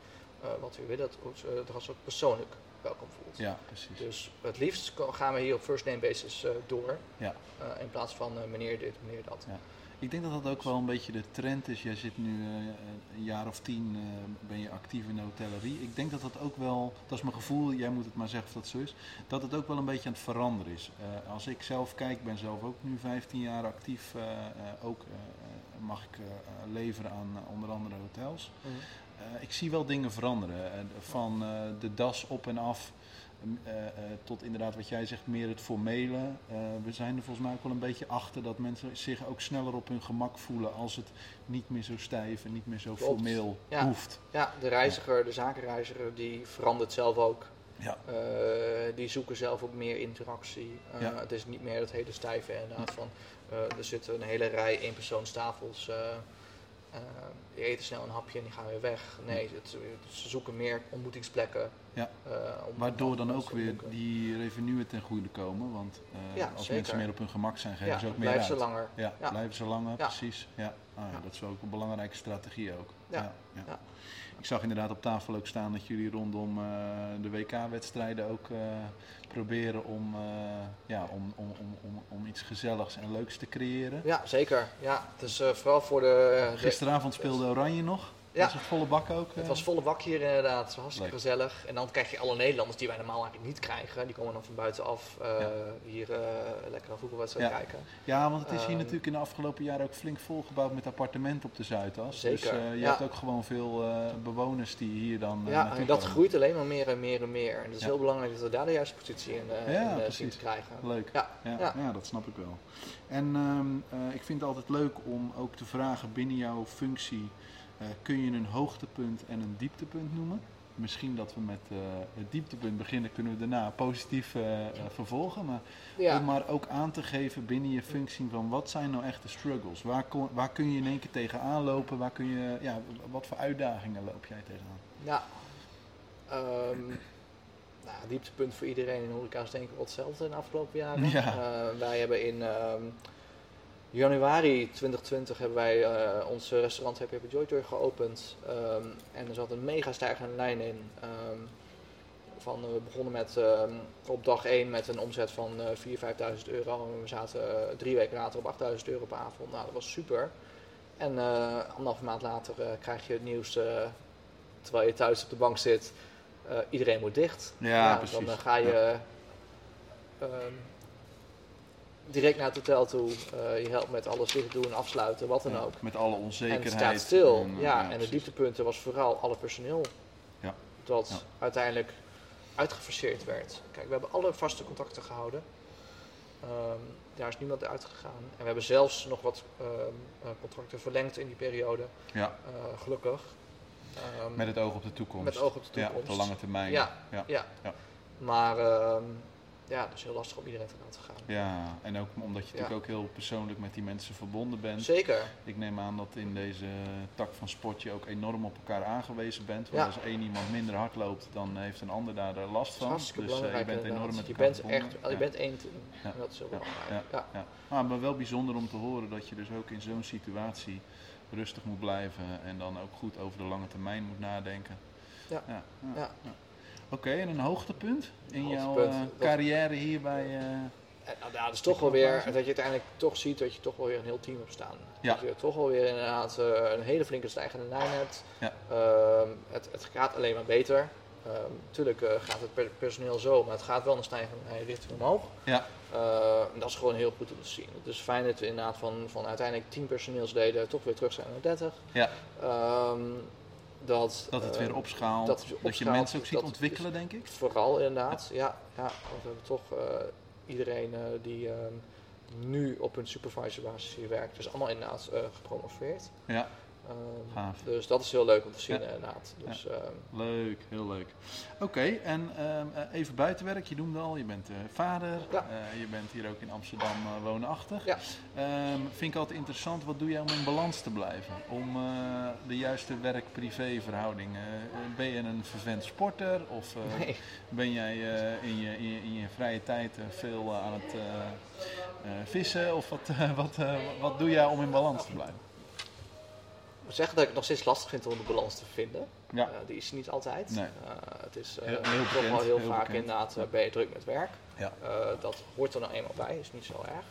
Speaker 2: wat we willen, dat de gast ook persoonlijk welkom voelt.
Speaker 1: Ja, precies.
Speaker 2: Dus het liefst gaan we hier op first name basis uh, door.
Speaker 1: Ja.
Speaker 2: In plaats van meneer dit, meneer dat.
Speaker 1: Ja. Ik denk dat dat ook wel een beetje de trend is. Jij zit nu uh, een jaar of tien, uh, ben je actief in de hotellerie. Ik denk dat dat ook wel, dat is mijn gevoel, jij moet het maar zeggen of dat zo is, dat het ook wel een beetje aan het veranderen is. Uh, als ik zelf kijk, ben zelf ook nu 15 jaar actief, ook mag ik leveren aan onder andere hotels.
Speaker 2: Mhm.
Speaker 1: Ik zie wel dingen veranderen. van eh, de das op en af. Uh, uh, tot inderdaad wat jij zegt, meer het formele. Uh, we zijn er volgens mij ook wel een beetje achter dat mensen zich ook sneller op hun gemak voelen als het niet meer zo stijf en niet meer zo
Speaker 2: Klopt.
Speaker 1: formeel
Speaker 2: Ja.
Speaker 1: hoeft.
Speaker 2: Ja, de reiziger, de zakenreiziger, die verandert zelf ook.
Speaker 1: Ja.
Speaker 2: Die zoeken zelf ook meer interactie.
Speaker 1: Ja.
Speaker 2: Het is niet meer dat hele stijve inderdaad van er zitten een hele rij eenpersoonstafels. Uh, die eten snel een hapje en die gaan weer weg. Nee, het, ze zoeken meer ontmoetingsplekken.
Speaker 1: Ja.
Speaker 2: Om
Speaker 1: Waardoor dan ook weer die revenue ten goede komen. Want
Speaker 2: Ja,
Speaker 1: als
Speaker 2: zeker.
Speaker 1: mensen meer op hun gemak zijn, geven
Speaker 2: Ja,
Speaker 1: ze ook meer
Speaker 2: blijven
Speaker 1: uit.
Speaker 2: ze langer.
Speaker 1: Ja, blijven ze langer, precies. Ja. Ah. Dat is ook een belangrijke strategie ook.
Speaker 2: Ja.
Speaker 1: Ik zag inderdaad op tafel ook staan dat jullie rondom eh, de WK-wedstrijden ook eh, proberen om, eh, ja, om, om, om, om, iets gezelligs en leuks te creëren.
Speaker 2: Ja, zeker. Ja, dus vooral voor de
Speaker 1: Gisteravond speelde Oranje nog.
Speaker 2: Ja.
Speaker 1: Was het volle bak ook?
Speaker 2: Het
Speaker 1: eh?
Speaker 2: was volle bak hier inderdaad. Hartstikke
Speaker 1: Leuk.
Speaker 2: gezellig. En dan krijg je alle Nederlanders die wij normaal eigenlijk niet krijgen. Die komen dan van buitenaf uh,
Speaker 1: Ja.
Speaker 2: hier uh, lekker naar voetbalwedstrijd
Speaker 1: Ja.
Speaker 2: kijken.
Speaker 1: Ja, want het is hier
Speaker 2: Ehm,
Speaker 1: natuurlijk in de afgelopen jaren ook flink volgebouwd met appartementen op de Zuidas. Dus
Speaker 2: Zeker,
Speaker 1: eh, je
Speaker 2: ja.
Speaker 1: hebt ook gewoon veel eh, bewoners die hier dan eh,
Speaker 2: ja, en dat
Speaker 1: komen.
Speaker 2: groeit alleen maar meer en meer en meer. En het is heel belangrijk dat we daar de juiste positie in, zien te krijgen.
Speaker 1: Leuk.
Speaker 2: Ja,
Speaker 1: Ja,
Speaker 2: ja.
Speaker 1: ja. dat snap ik wel. En ehm, eh, ik vind het altijd leuk om ook te vragen binnen jouw functie, eh, kun je een hoogtepunt en een dieptepunt noemen? Misschien dat we met eh, het dieptepunt beginnen, kunnen we daarna positief eh, vervolgen. Maar
Speaker 2: Ja.
Speaker 1: om maar ook aan te geven binnen je functie van wat zijn nou echt de struggles? Waar, kon- waar kun je in één keer tegenaan lopen? Waar kun je, ja, wat voor uitdagingen loop jij tegenaan?
Speaker 2: Ja. Ehm, nou, dieptepunt voor iedereen in de horeca is denk ik wel hetzelfde in de afgelopen jaren.
Speaker 1: Ja.
Speaker 2: Wij hebben in ehm, januari 2020 hebben wij eh, ons restaurant Happy Happy Joy Tour geopend. Ehm, en er zat een mega stijgende lijn in. Ehm, van, we begonnen met, ehm, op dag 1 met een omzet van eh 4.000, 5.000 euro. En we zaten eh, drie weken later op 8.000 euro per avond. Nou, dat was super. En eh anderhalve maand later krijg je het nieuws, terwijl je thuis op de bank zit, iedereen moet dicht.
Speaker 1: Ja, precies.
Speaker 2: Dan ga je direct naar het hotel toe, eh, je helpt met alles dicht doen, afsluiten, wat dan
Speaker 1: Ja,
Speaker 2: ook.
Speaker 1: Met alle
Speaker 2: En
Speaker 1: onzekerheid.
Speaker 2: het staat stil.
Speaker 1: en, eh,
Speaker 2: ja, en de
Speaker 1: precies.
Speaker 2: dieptepunten was vooral alle personeel.
Speaker 1: Ja.
Speaker 2: Dat
Speaker 1: Ja.
Speaker 2: uiteindelijk uitgefaseerd werd. Kijk, we hebben alle vaste contacten gehouden. Ehm, daar is niemand uitgegaan. En we hebben zelfs nog wat ehm, eh, contracten verlengd in die periode.
Speaker 1: Ja,
Speaker 2: gelukkig. Ehm,
Speaker 1: met het oog op de toekomst.
Speaker 2: met oog op de
Speaker 1: Ja,
Speaker 2: toekomst.
Speaker 1: op de lange termijn.
Speaker 2: Ja.
Speaker 1: ja.
Speaker 2: Ja.
Speaker 1: Ja.
Speaker 2: Maar ja, is heel lastig om iedereen te laten gaan.
Speaker 1: Ja, en ook omdat je
Speaker 2: Ja.
Speaker 1: natuurlijk ook heel persoonlijk met die mensen verbonden bent.
Speaker 2: Zeker.
Speaker 1: Ik neem aan dat in deze tak van sport je ook enorm op elkaar aangewezen bent. Want
Speaker 2: Ja.
Speaker 1: als één iemand minder hard loopt, dan heeft een ander daar er last van. Dus eh, je bent enorm
Speaker 2: inderdaad.
Speaker 1: met
Speaker 2: Je bent
Speaker 1: verbonden.
Speaker 2: echt, je
Speaker 1: Ja.
Speaker 2: bent één team. En dat is heel
Speaker 1: Ja.
Speaker 2: belangrijk. Ja.
Speaker 1: Ja. Ah, maar wel bijzonder om te horen dat je dus ook in zo'n situatie rustig moet blijven en dan ook goed over de lange termijn moet nadenken.
Speaker 2: Ja.
Speaker 1: ja, Oké, en een hoogtepunt in jouw
Speaker 2: Hoogtepunt,
Speaker 1: eh, carrière hier bij... eh,
Speaker 2: nou, ja, dat is toch wel weer dat je uiteindelijk toch ziet dat je toch wel weer een heel team hebt staan.
Speaker 1: Ja.
Speaker 2: Dat je toch wel weer inderdaad eh, een hele flinke stijgende lijn hebt.
Speaker 1: Ja.
Speaker 2: Ehm, het, het gaat alleen maar beter. Natuurlijk gaat het per- personeel zo, maar het gaat wel een stijgende richting omhoog.
Speaker 1: Ja.
Speaker 2: Eh, en dat is gewoon heel goed om te zien. Het is fijn dat we inderdaad van, van uiteindelijk 10 personeelsleden toch weer terug zijn naar 30.
Speaker 1: Ja.
Speaker 2: Ehm, dat,
Speaker 1: Dat het weer opschaalt.
Speaker 2: dat
Speaker 1: je mensen ook ziet ontwikkelen, denk ik.
Speaker 2: Vooral inderdaad, ja. ja, want we hebben toch eh, iedereen eh, die ehm, nu op een supervisorbasis hier werkt, is allemaal inderdaad eh, gepromoveerd.
Speaker 1: Ja,
Speaker 2: Ehm,
Speaker 1: gaaf.
Speaker 2: dus dat is heel leuk om te zien
Speaker 1: Ja.
Speaker 2: inderdaad. Dus, ehm,
Speaker 1: Leuk, heel leuk. Oké, en ehm, eh, even buitenwerk. Je noemde al, je bent eh, vader.
Speaker 2: Ja.
Speaker 1: Eh, je bent hier ook in Amsterdam woonachtig.
Speaker 2: Ja.
Speaker 1: Ehm, vind ik altijd interessant, wat doe jij om in balans te blijven? Om de juiste werk-privé verhouding. Ben je een vervent sporter? Of
Speaker 2: nee.
Speaker 1: ben jij in, je, in, je, in je vrije tijd veel aan het vissen? Of wat, wat, wat doe jij om in balans te blijven?
Speaker 2: Moet zeggen dat ik het nog steeds lastig vind om de balans te vinden.
Speaker 1: Ja.
Speaker 2: Eh, die is niet altijd.
Speaker 1: Nee.
Speaker 2: Eh, het is eh,
Speaker 1: Heel- heel
Speaker 2: toch
Speaker 1: bekend,
Speaker 2: wel heel,
Speaker 1: heel
Speaker 2: vaak
Speaker 1: bekend.
Speaker 2: inderdaad eh, ben je druk met werk.
Speaker 1: Ja.
Speaker 2: Eh, dat hoort er nou eenmaal bij, is niet zo erg.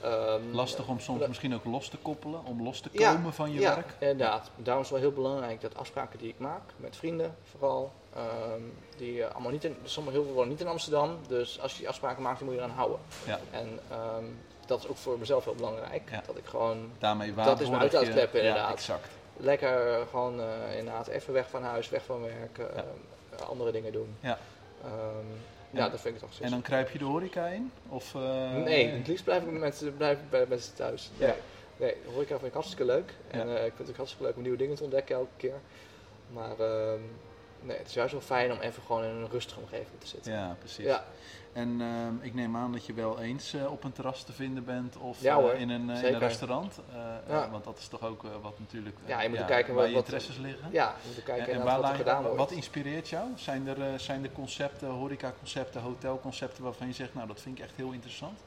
Speaker 2: Ehm,
Speaker 1: Lastig om soms
Speaker 2: eh,
Speaker 1: misschien ook los te koppelen, om los te
Speaker 2: Ja,
Speaker 1: komen van je
Speaker 2: ja,
Speaker 1: werk?
Speaker 2: inderdaad. Daarom is het wel heel belangrijk dat afspraken die ik maak, met vrienden vooral, ehm, die eh, allemaal niet in, sommige heel veel wonen niet in Amsterdam, dus als je die afspraken maakt, dan moet je eraan houden.
Speaker 1: Ja.
Speaker 2: En ehm, dat is ook voor mezelf heel belangrijk, dat ik gewoon
Speaker 1: Daarmee
Speaker 2: Dat is mijn uitlaatklep
Speaker 1: Ja,
Speaker 2: inderdaad.
Speaker 1: exact.
Speaker 2: Lekker eh, gewoon eh, inderdaad even weg van huis, weg van werk, eh,
Speaker 1: Ja.
Speaker 2: andere dingen doen.
Speaker 1: Ja.
Speaker 2: Ehm, ja, dat vind ik toch
Speaker 1: En dan kruip je de horeca in? Of,
Speaker 2: Nee, het liefst blijf ik met blijf ik bij mensen thuis. Nee,
Speaker 1: Ja.
Speaker 2: nee de horeca vind ik hartstikke leuk. En
Speaker 1: Ja.
Speaker 2: ik vind het ook hartstikke leuk om nieuwe dingen te ontdekken elke keer. Maar ehm, nee, het is juist wel fijn om even gewoon in een rustige omgeving te zitten.
Speaker 1: Ja, precies.
Speaker 2: Ja,
Speaker 1: En ehm, ik neem aan dat je wel eens eh, op een terras te vinden bent of
Speaker 2: Ja,
Speaker 1: eh, in, een, eh, in een restaurant.
Speaker 2: Ja.
Speaker 1: eh, want dat is toch ook wat natuurlijk
Speaker 2: Ja, je moet kijken
Speaker 1: waar
Speaker 2: wat-
Speaker 1: je
Speaker 2: wat-
Speaker 1: interesses liggen.
Speaker 2: ja we moeten kijken
Speaker 1: en, waar
Speaker 2: wat er gedaan wordt.
Speaker 1: wat inspireert jou? Zijn er, zijn er concepten, horecaconcepten, hotelconcepten waarvan je zegt, nou dat vind ik echt heel interessant?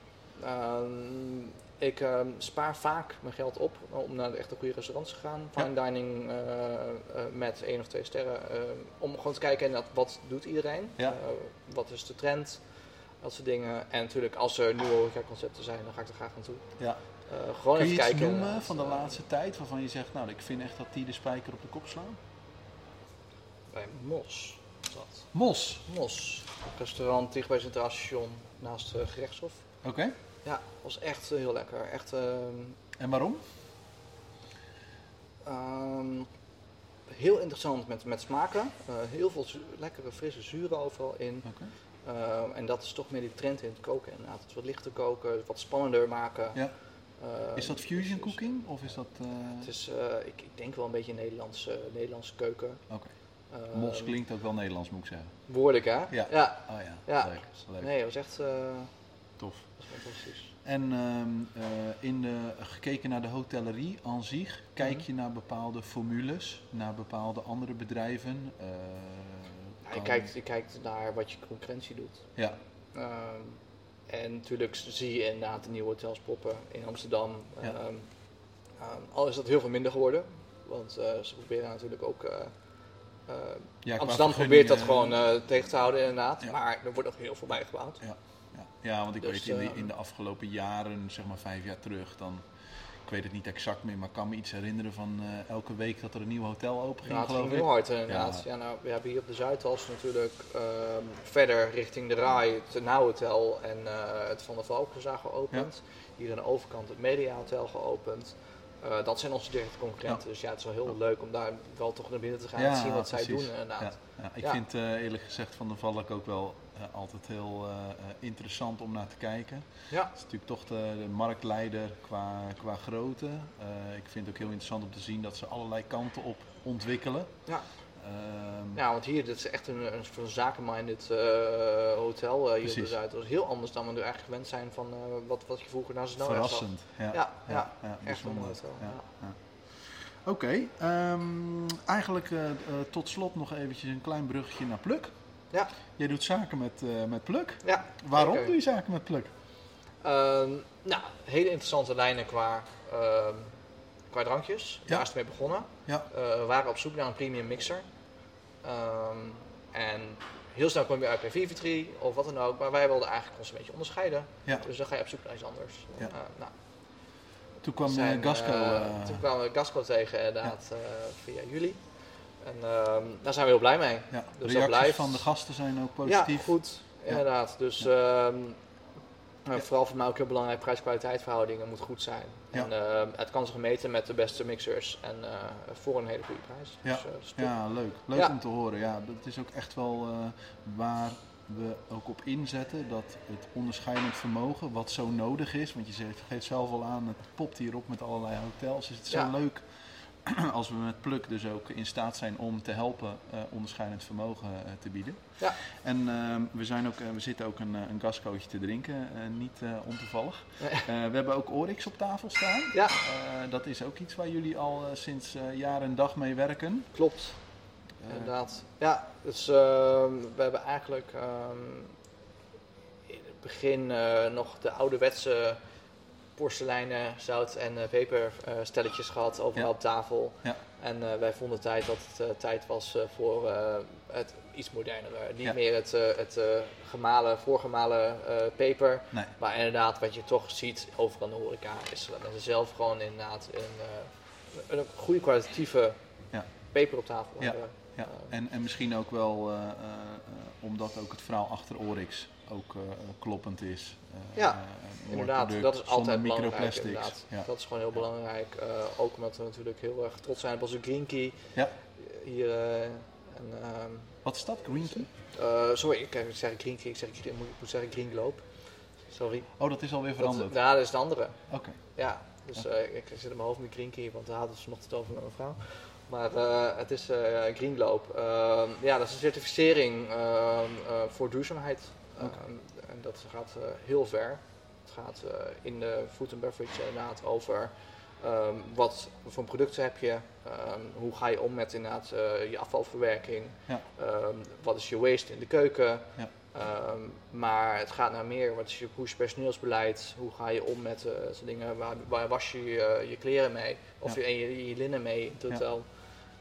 Speaker 2: Ehm, ik ehm, spaar vaak mijn geld op om naar de echte goede restaurants te gaan. Fine dining eh, eh, met één of twee sterren. om gewoon te kijken wat doet iedereen.
Speaker 1: Ja.
Speaker 2: Eh, wat is de trend. Dat soort dingen. En natuurlijk als er nieuwe horecaconcepten zijn, dan ga ik er graag naartoe.
Speaker 1: Ja.
Speaker 2: Eh, gewoon
Speaker 1: Kun je
Speaker 2: even
Speaker 1: iets
Speaker 2: kijken.
Speaker 1: noemen van de
Speaker 2: Eh,
Speaker 1: laatste tijd waarvan je zegt, nou ik vind echt dat die de spijker op de kop slaan?
Speaker 2: Bij Mos. Dat.
Speaker 1: Mos.
Speaker 2: Mos. Een restaurant dicht bij Centraal Station naast gerechtshof.
Speaker 1: Oké.
Speaker 2: Ja, was echt heel lekker. Echt ehm,
Speaker 1: En waarom?
Speaker 2: Ehm, heel interessant met, met smaken. Eh, heel veel lekkere frisse zuren overal in.
Speaker 1: Oké.
Speaker 2: Ehm, en dat is toch meer die trend in het koken inderdaad. Het wat lichter koken, het wat spannender maken.
Speaker 1: Ja. Is dat fusion
Speaker 2: dus-
Speaker 1: cooking of is dat... eh,
Speaker 2: Het is, eh, ik, ik denk wel een beetje Nederlandse, Nederlandse keuken.
Speaker 1: Oké. Mos klinkt ook wel Nederlands moet ik zeggen.
Speaker 2: Behoorlijk hè?
Speaker 1: Ja.
Speaker 2: ja.
Speaker 1: Oh ja,
Speaker 2: Ja.
Speaker 1: leuk. leuk.
Speaker 2: Nee, het was echt
Speaker 1: Tof.
Speaker 2: dat was fantastisch.
Speaker 1: En ehm, eh, in de, gekeken naar de hotellerie aan zich, kijk
Speaker 2: Mhm.
Speaker 1: je naar bepaalde formules, naar bepaalde andere bedrijven? eh,
Speaker 2: Ja, je, kijkt, je kijkt naar wat je concurrentie doet.
Speaker 1: Ja,
Speaker 2: Ehm, en natuurlijk zie je inderdaad de nieuwe hotels poppen in Amsterdam.
Speaker 1: Ja.
Speaker 2: Ehm, ehm, al is dat heel veel minder geworden. Want eh, ze proberen natuurlijk ook. eh, eh,
Speaker 1: ja
Speaker 2: Amsterdam probeert dat gewoon eh, tegen te houden, inderdaad.
Speaker 1: Ja.
Speaker 2: Maar er wordt nog heel veel bijgebouwd.
Speaker 1: Ja, ja, want ik
Speaker 2: Dus,
Speaker 1: weet in de,
Speaker 2: eh,
Speaker 1: in de afgelopen jaren, zeg maar vijf jaar terug, dan, ik weet het niet exact meer, maar ik kan me iets herinneren van eh, elke week dat er een nieuw hotel open ging,
Speaker 2: Ja, het
Speaker 1: geloof
Speaker 2: ging
Speaker 1: ik.
Speaker 2: heel hard inderdaad. Ja. nou, we hebben hier op de Zuidas natuurlijk ehm, verder richting de Rai het Now Hotel en eh, het Van der Valkenzaal geopend. Hier aan de overkant het Media Hotel geopend. Dat zijn onze directe concurrenten. Dus ja, het is wel heel leuk om daar wel toch naar binnen te gaan en te zien wat zij doen inderdaad.
Speaker 1: Ik vind eerlijk gezegd Van de Valk ook wel altijd heel eh, eh, interessant om naar te kijken.
Speaker 2: Ja.
Speaker 1: Het is natuurlijk toch de, de marktleider qua, qua grootte. Eh, ik vind het ook heel interessant om te zien dat ze allerlei kanten op ontwikkelen.
Speaker 2: Ja.
Speaker 1: Ehm,
Speaker 2: Ja, want hier dit is echt een, een, een zakenminded eh, hotel eh, hier
Speaker 1: Precies.
Speaker 2: Zuid. Dat is heel anders dan we nu eigenlijk gewend zijn van eh, wat, wat je vroeger naar Zandam
Speaker 1: verrassend. Ja,
Speaker 2: Ja, ja, echt een hotel,
Speaker 1: Ja,
Speaker 2: ja.
Speaker 1: ja. Oké, ehm, eigenlijk eh, eh, tot slot nog eventjes een klein bruggetje naar Pluk.
Speaker 2: Ja.
Speaker 1: Jij doet zaken met, eh, met Pluk.
Speaker 2: Ja,
Speaker 1: Waarom
Speaker 2: zeker.
Speaker 1: doe je zaken met Pluk?
Speaker 2: Ehm, nou, hele interessante lijnen qua, ehm, qua drankjes.
Speaker 1: Ja.
Speaker 2: Daar is het mee begonnen.
Speaker 1: Ja.
Speaker 2: Eh, we waren op zoek naar een premium mixer. Ehm, en heel snel kwam je uit bij Vivitri of wat dan ook. Maar wij wilden eigenlijk ons een beetje onderscheiden.
Speaker 1: Ja.
Speaker 2: Dus dan ga je op zoek naar iets anders.
Speaker 1: Ja.
Speaker 2: Eh, nou,
Speaker 1: Toen kwam
Speaker 2: zijn,
Speaker 1: Gasco.
Speaker 2: toen kwamen we Gasco tegen inderdaad via jullie. En ehm, daar zijn we heel blij mee.
Speaker 1: Ja,
Speaker 2: Dus dat
Speaker 1: reacties
Speaker 2: blijft-
Speaker 1: van de gasten zijn ook
Speaker 2: Ja,
Speaker 1: positief.
Speaker 2: goed. Inderdaad. Dus ehm, nou, vooral voor mij ook heel belangrijk, prijs-kwaliteit verhoudingen moet goed zijn.
Speaker 1: Ja.
Speaker 2: En ehm, het kan zich meten met de beste mixers en eh, voor een hele goede prijs.
Speaker 1: Ja.
Speaker 2: Dus, eh.
Speaker 1: Ja, leuk. Leuk
Speaker 2: Ja.
Speaker 1: om te horen. Ja, dat is ook echt wel eh, waar we ook op inzetten. Dat het onderscheidend vermogen, wat zo nodig is. Want je zegt- geeft zelf al aan, het popt hier op met allerlei hotels. Is het zo
Speaker 2: Ja.
Speaker 1: leuk als we met Pluk dus ook in staat zijn om te helpen eh, onderscheidend vermogen eh, te bieden.
Speaker 2: Ja.
Speaker 1: En ehm, we, zijn ook, eh, we zitten ook een, een gascootje te drinken, niet ontoevallig.
Speaker 2: Nee.
Speaker 1: We hebben ook Oryx op tafel staan.
Speaker 2: Ja,
Speaker 1: dat is ook iets waar jullie al sinds jaar en dag mee werken.
Speaker 2: klopt. Inderdaad. Ja, dus ehm, we hebben eigenlijk ehm, in het begin nog de ouderwetse porseleinen, zout en uh, peperstelletjes gehad overal
Speaker 1: Ja.
Speaker 2: op tafel.
Speaker 1: Ja.
Speaker 2: En eh, wij vonden tijd dat het eh, tijd was eh, voor eh, het iets modernere. Niet
Speaker 1: Ja.
Speaker 2: meer het, eh, het eh, gemalen, voorgemalen eh, peper.
Speaker 1: Nee.
Speaker 2: Maar inderdaad, wat je toch ziet overal in de horeca, is dat mensen zelf gewoon inderdaad een, eh, een goede kwalitatieve
Speaker 1: Ja.
Speaker 2: peper op tafel
Speaker 1: Ja.
Speaker 2: hebben.
Speaker 1: Ja,
Speaker 2: Eh,
Speaker 1: en, en misschien ook wel eh, eh, eh, omdat ook het verhaal achter Oryx ook eh, kloppend is. Eh,
Speaker 2: Ja,
Speaker 1: eh,
Speaker 2: Inderdaad, dat is altijd belangrijk. Inderdaad.
Speaker 1: Ja.
Speaker 2: Dat is gewoon heel belangrijk. Ook omdat we natuurlijk heel erg trots zijn op onze Green Key.
Speaker 1: Ja.
Speaker 2: Hier, en, ehm,
Speaker 1: Wat is dat, Green Key?
Speaker 2: eh, sorry, ik zeg Green Key, ik, zeg, ik moet, ik moet zeggen Green Globe. Sorry.
Speaker 1: Oh, dat is alweer
Speaker 2: Dat,
Speaker 1: veranderd.
Speaker 2: ja, dat is de andere.
Speaker 1: Oké.
Speaker 2: Ja, dus eh, ik, ik zit in mijn hoofd met Green Key, want daar hadden ze vanochtend over met mijn vrouw. Maar het is eh Green Globe. Ehm, ja, dat is een certificering ehm, eh, voor duurzaamheid. En dat gaat eh, heel ver. Het gaat eh, in de food and beverage inderdaad over ehm, wat voor producten heb je, ehm, hoe ga je om met inderdaad eh, je afvalverwerking,
Speaker 1: Ja.
Speaker 2: Ehm, wat is je waste in de keuken.
Speaker 1: Ja.
Speaker 2: Maar het gaat naar meer, wat is je, hoe is je personeelsbeleid, hoe ga je om met eh zo'n dingen, waar, waar was je je, je kleren mee, of
Speaker 1: Ja.
Speaker 2: je, je, je linnen mee in
Speaker 1: Ja.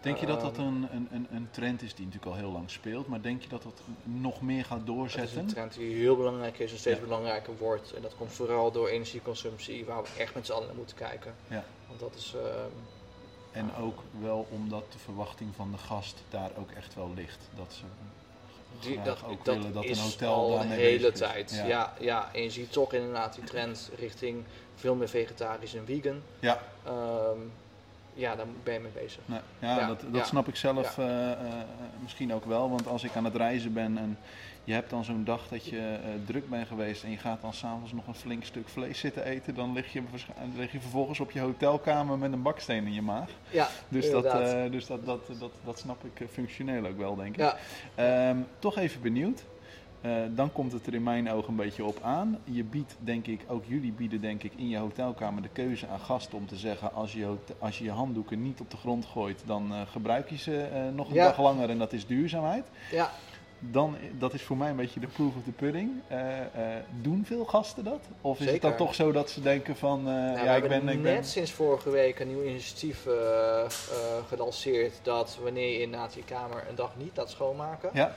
Speaker 1: Denk je dat dat
Speaker 2: Ehm,
Speaker 1: een, een, een, trend is die natuurlijk al heel lang speelt, maar denk je dat dat nog meer gaat
Speaker 2: Dat is
Speaker 1: doorzetten?
Speaker 2: een trend die heel belangrijk is en steeds
Speaker 1: Ja.
Speaker 2: belangrijker wordt. En dat komt vooral door energieconsumptie, waar we echt met z'n allen naar moeten kijken.
Speaker 1: Ja.
Speaker 2: Want dat is, ehm,
Speaker 1: En ook wel omdat de verwachting van de gast daar ook echt wel ligt. Dat ze
Speaker 2: die, dat,
Speaker 1: ook
Speaker 2: dat
Speaker 1: willen dat
Speaker 2: is
Speaker 1: een hotel
Speaker 2: al een
Speaker 1: daarmee
Speaker 2: hele tijd.
Speaker 1: Ja.
Speaker 2: Ja. Ja, en je ziet toch inderdaad die trend richting veel meer vegetarisch en vegan.
Speaker 1: Ja,
Speaker 2: Ehm, ja, daar ben je mee bezig.
Speaker 1: Nee, ja,
Speaker 2: Ja,
Speaker 1: dat, dat
Speaker 2: ja.
Speaker 1: snap ik zelf eh, eh, misschien ook wel. Want als ik aan het reizen ben en je hebt dan zo'n dag dat je eh, druk bent geweest en je gaat dan s'avonds nog een flink stuk vlees zitten eten, dan lig je, lig je vervolgens op je hotelkamer met een baksteen in je maag.
Speaker 2: Ja,
Speaker 1: Dus, dat,
Speaker 2: inderdaad.
Speaker 1: eh, dus dat, dat, dat, dat snap ik eh, functioneel ook wel, denk ik.
Speaker 2: ja,
Speaker 1: Ehm, toch even benieuwd. Eh, dan komt het er in mijn ogen een beetje op aan. Je biedt, denk ik, ook jullie bieden, denk ik, in je hotelkamer de keuze aan gasten om te zeggen: als je, als je je handdoeken niet op de grond gooit, dan eh, gebruik je ze eh, nog een
Speaker 2: Ja.
Speaker 1: dag langer en dat is duurzaamheid.
Speaker 2: ja.
Speaker 1: Dan, dat is voor mij een beetje de proof of the pudding. Doen veel gasten dat? Of is het dan toch zo dat ze denken van,
Speaker 2: Nou,
Speaker 1: ja,
Speaker 2: we
Speaker 1: ik
Speaker 2: hebben
Speaker 1: ben, ik
Speaker 2: net
Speaker 1: ben...
Speaker 2: sinds vorige week een nieuw initiatief gelanceerd dat wanneer je inderdaad je kamer een dag niet laat schoonmaken,
Speaker 1: Ja,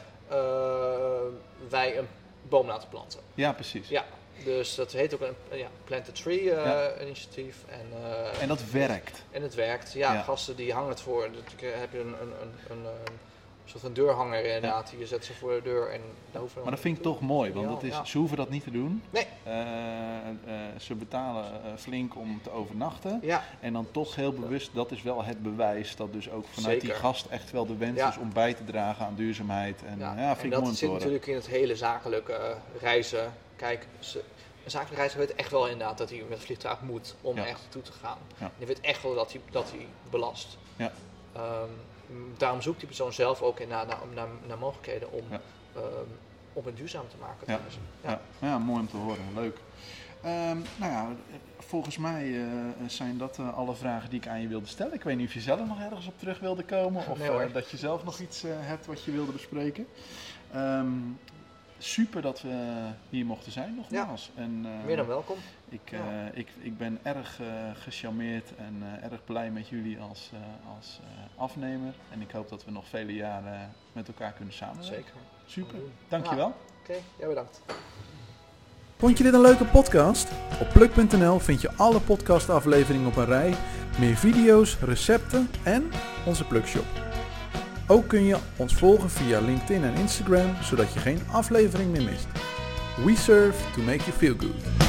Speaker 2: wij een boom laten planten.
Speaker 1: ja, precies.
Speaker 2: Ja, dus dat heet ook een ja, Plant a Tree eh,
Speaker 1: Ja.
Speaker 2: initiatief. En, eh,
Speaker 1: En dat werkt.
Speaker 2: en het werkt. Ja,
Speaker 1: Ja.
Speaker 2: gasten die hangen het voor. Dan heb je een, een, een, een, een soort van deurhanger inderdaad. Je zet ze voor de deur en daar hoeven we
Speaker 1: Maar dat vind ik toch mooi, want dat is,
Speaker 2: ja.
Speaker 1: ze hoeven dat niet te doen.
Speaker 2: Nee.
Speaker 1: Eh, eh, ze betalen eh, flink om te overnachten.
Speaker 2: Ja,
Speaker 1: En dan toch heel bewust, dat is wel het bewijs dat dus ook vanuit die gast echt wel de wens is om bij te dragen aan duurzaamheid. En ja, vind
Speaker 2: en
Speaker 1: ik
Speaker 2: dat
Speaker 1: mooi
Speaker 2: zit natuurlijk in het hele zakelijke reizen. Kijk, ze, een zakelijke reiziger weet echt wel inderdaad dat hij met het vliegtuig moet om echt naartoe te gaan.
Speaker 1: Ja.
Speaker 2: Je weet echt wel dat hij, dat hij belast.
Speaker 1: Ja.
Speaker 2: Ehm, daarom zoekt die persoon zelf ook naar, naar, naar, naar mogelijkheden om,
Speaker 1: Ja.
Speaker 2: ehm, om het duurzaam te maken.
Speaker 1: Ja.
Speaker 2: trouwens.
Speaker 1: Ja. Ja. mooi om te horen. Leuk. Ehm, nou ja, volgens mij eh, zijn dat eh, alle vragen die ik aan je wilde stellen. Ik weet niet of je zelf nog ergens op terug wilde komen of
Speaker 2: Nee,
Speaker 1: eh, dat je zelf nog iets hebt wat je wilde bespreken. Ehm, super dat we hier mochten zijn, nogmaals. En,
Speaker 2: Meer dan welkom.
Speaker 1: Ik,
Speaker 2: Ja.
Speaker 1: eh, ik, ik ben erg eh gecharmeerd en eh, erg blij met jullie als, eh, als eh, afnemer. En ik hoop dat we nog vele jaren met elkaar kunnen samenwerken.
Speaker 2: Zeker.
Speaker 1: Super, dankjewel.
Speaker 2: Oké, ja bedankt.
Speaker 3: Vond je dit een leuke podcast? Op pluk.nl vind je alle podcastafleveringen op een rij, meer video's, recepten en onze Plukshop.
Speaker 1: Ook kun je ons volgen via LinkedIn en Instagram, zodat je geen aflevering meer mist. We serve to make you feel good.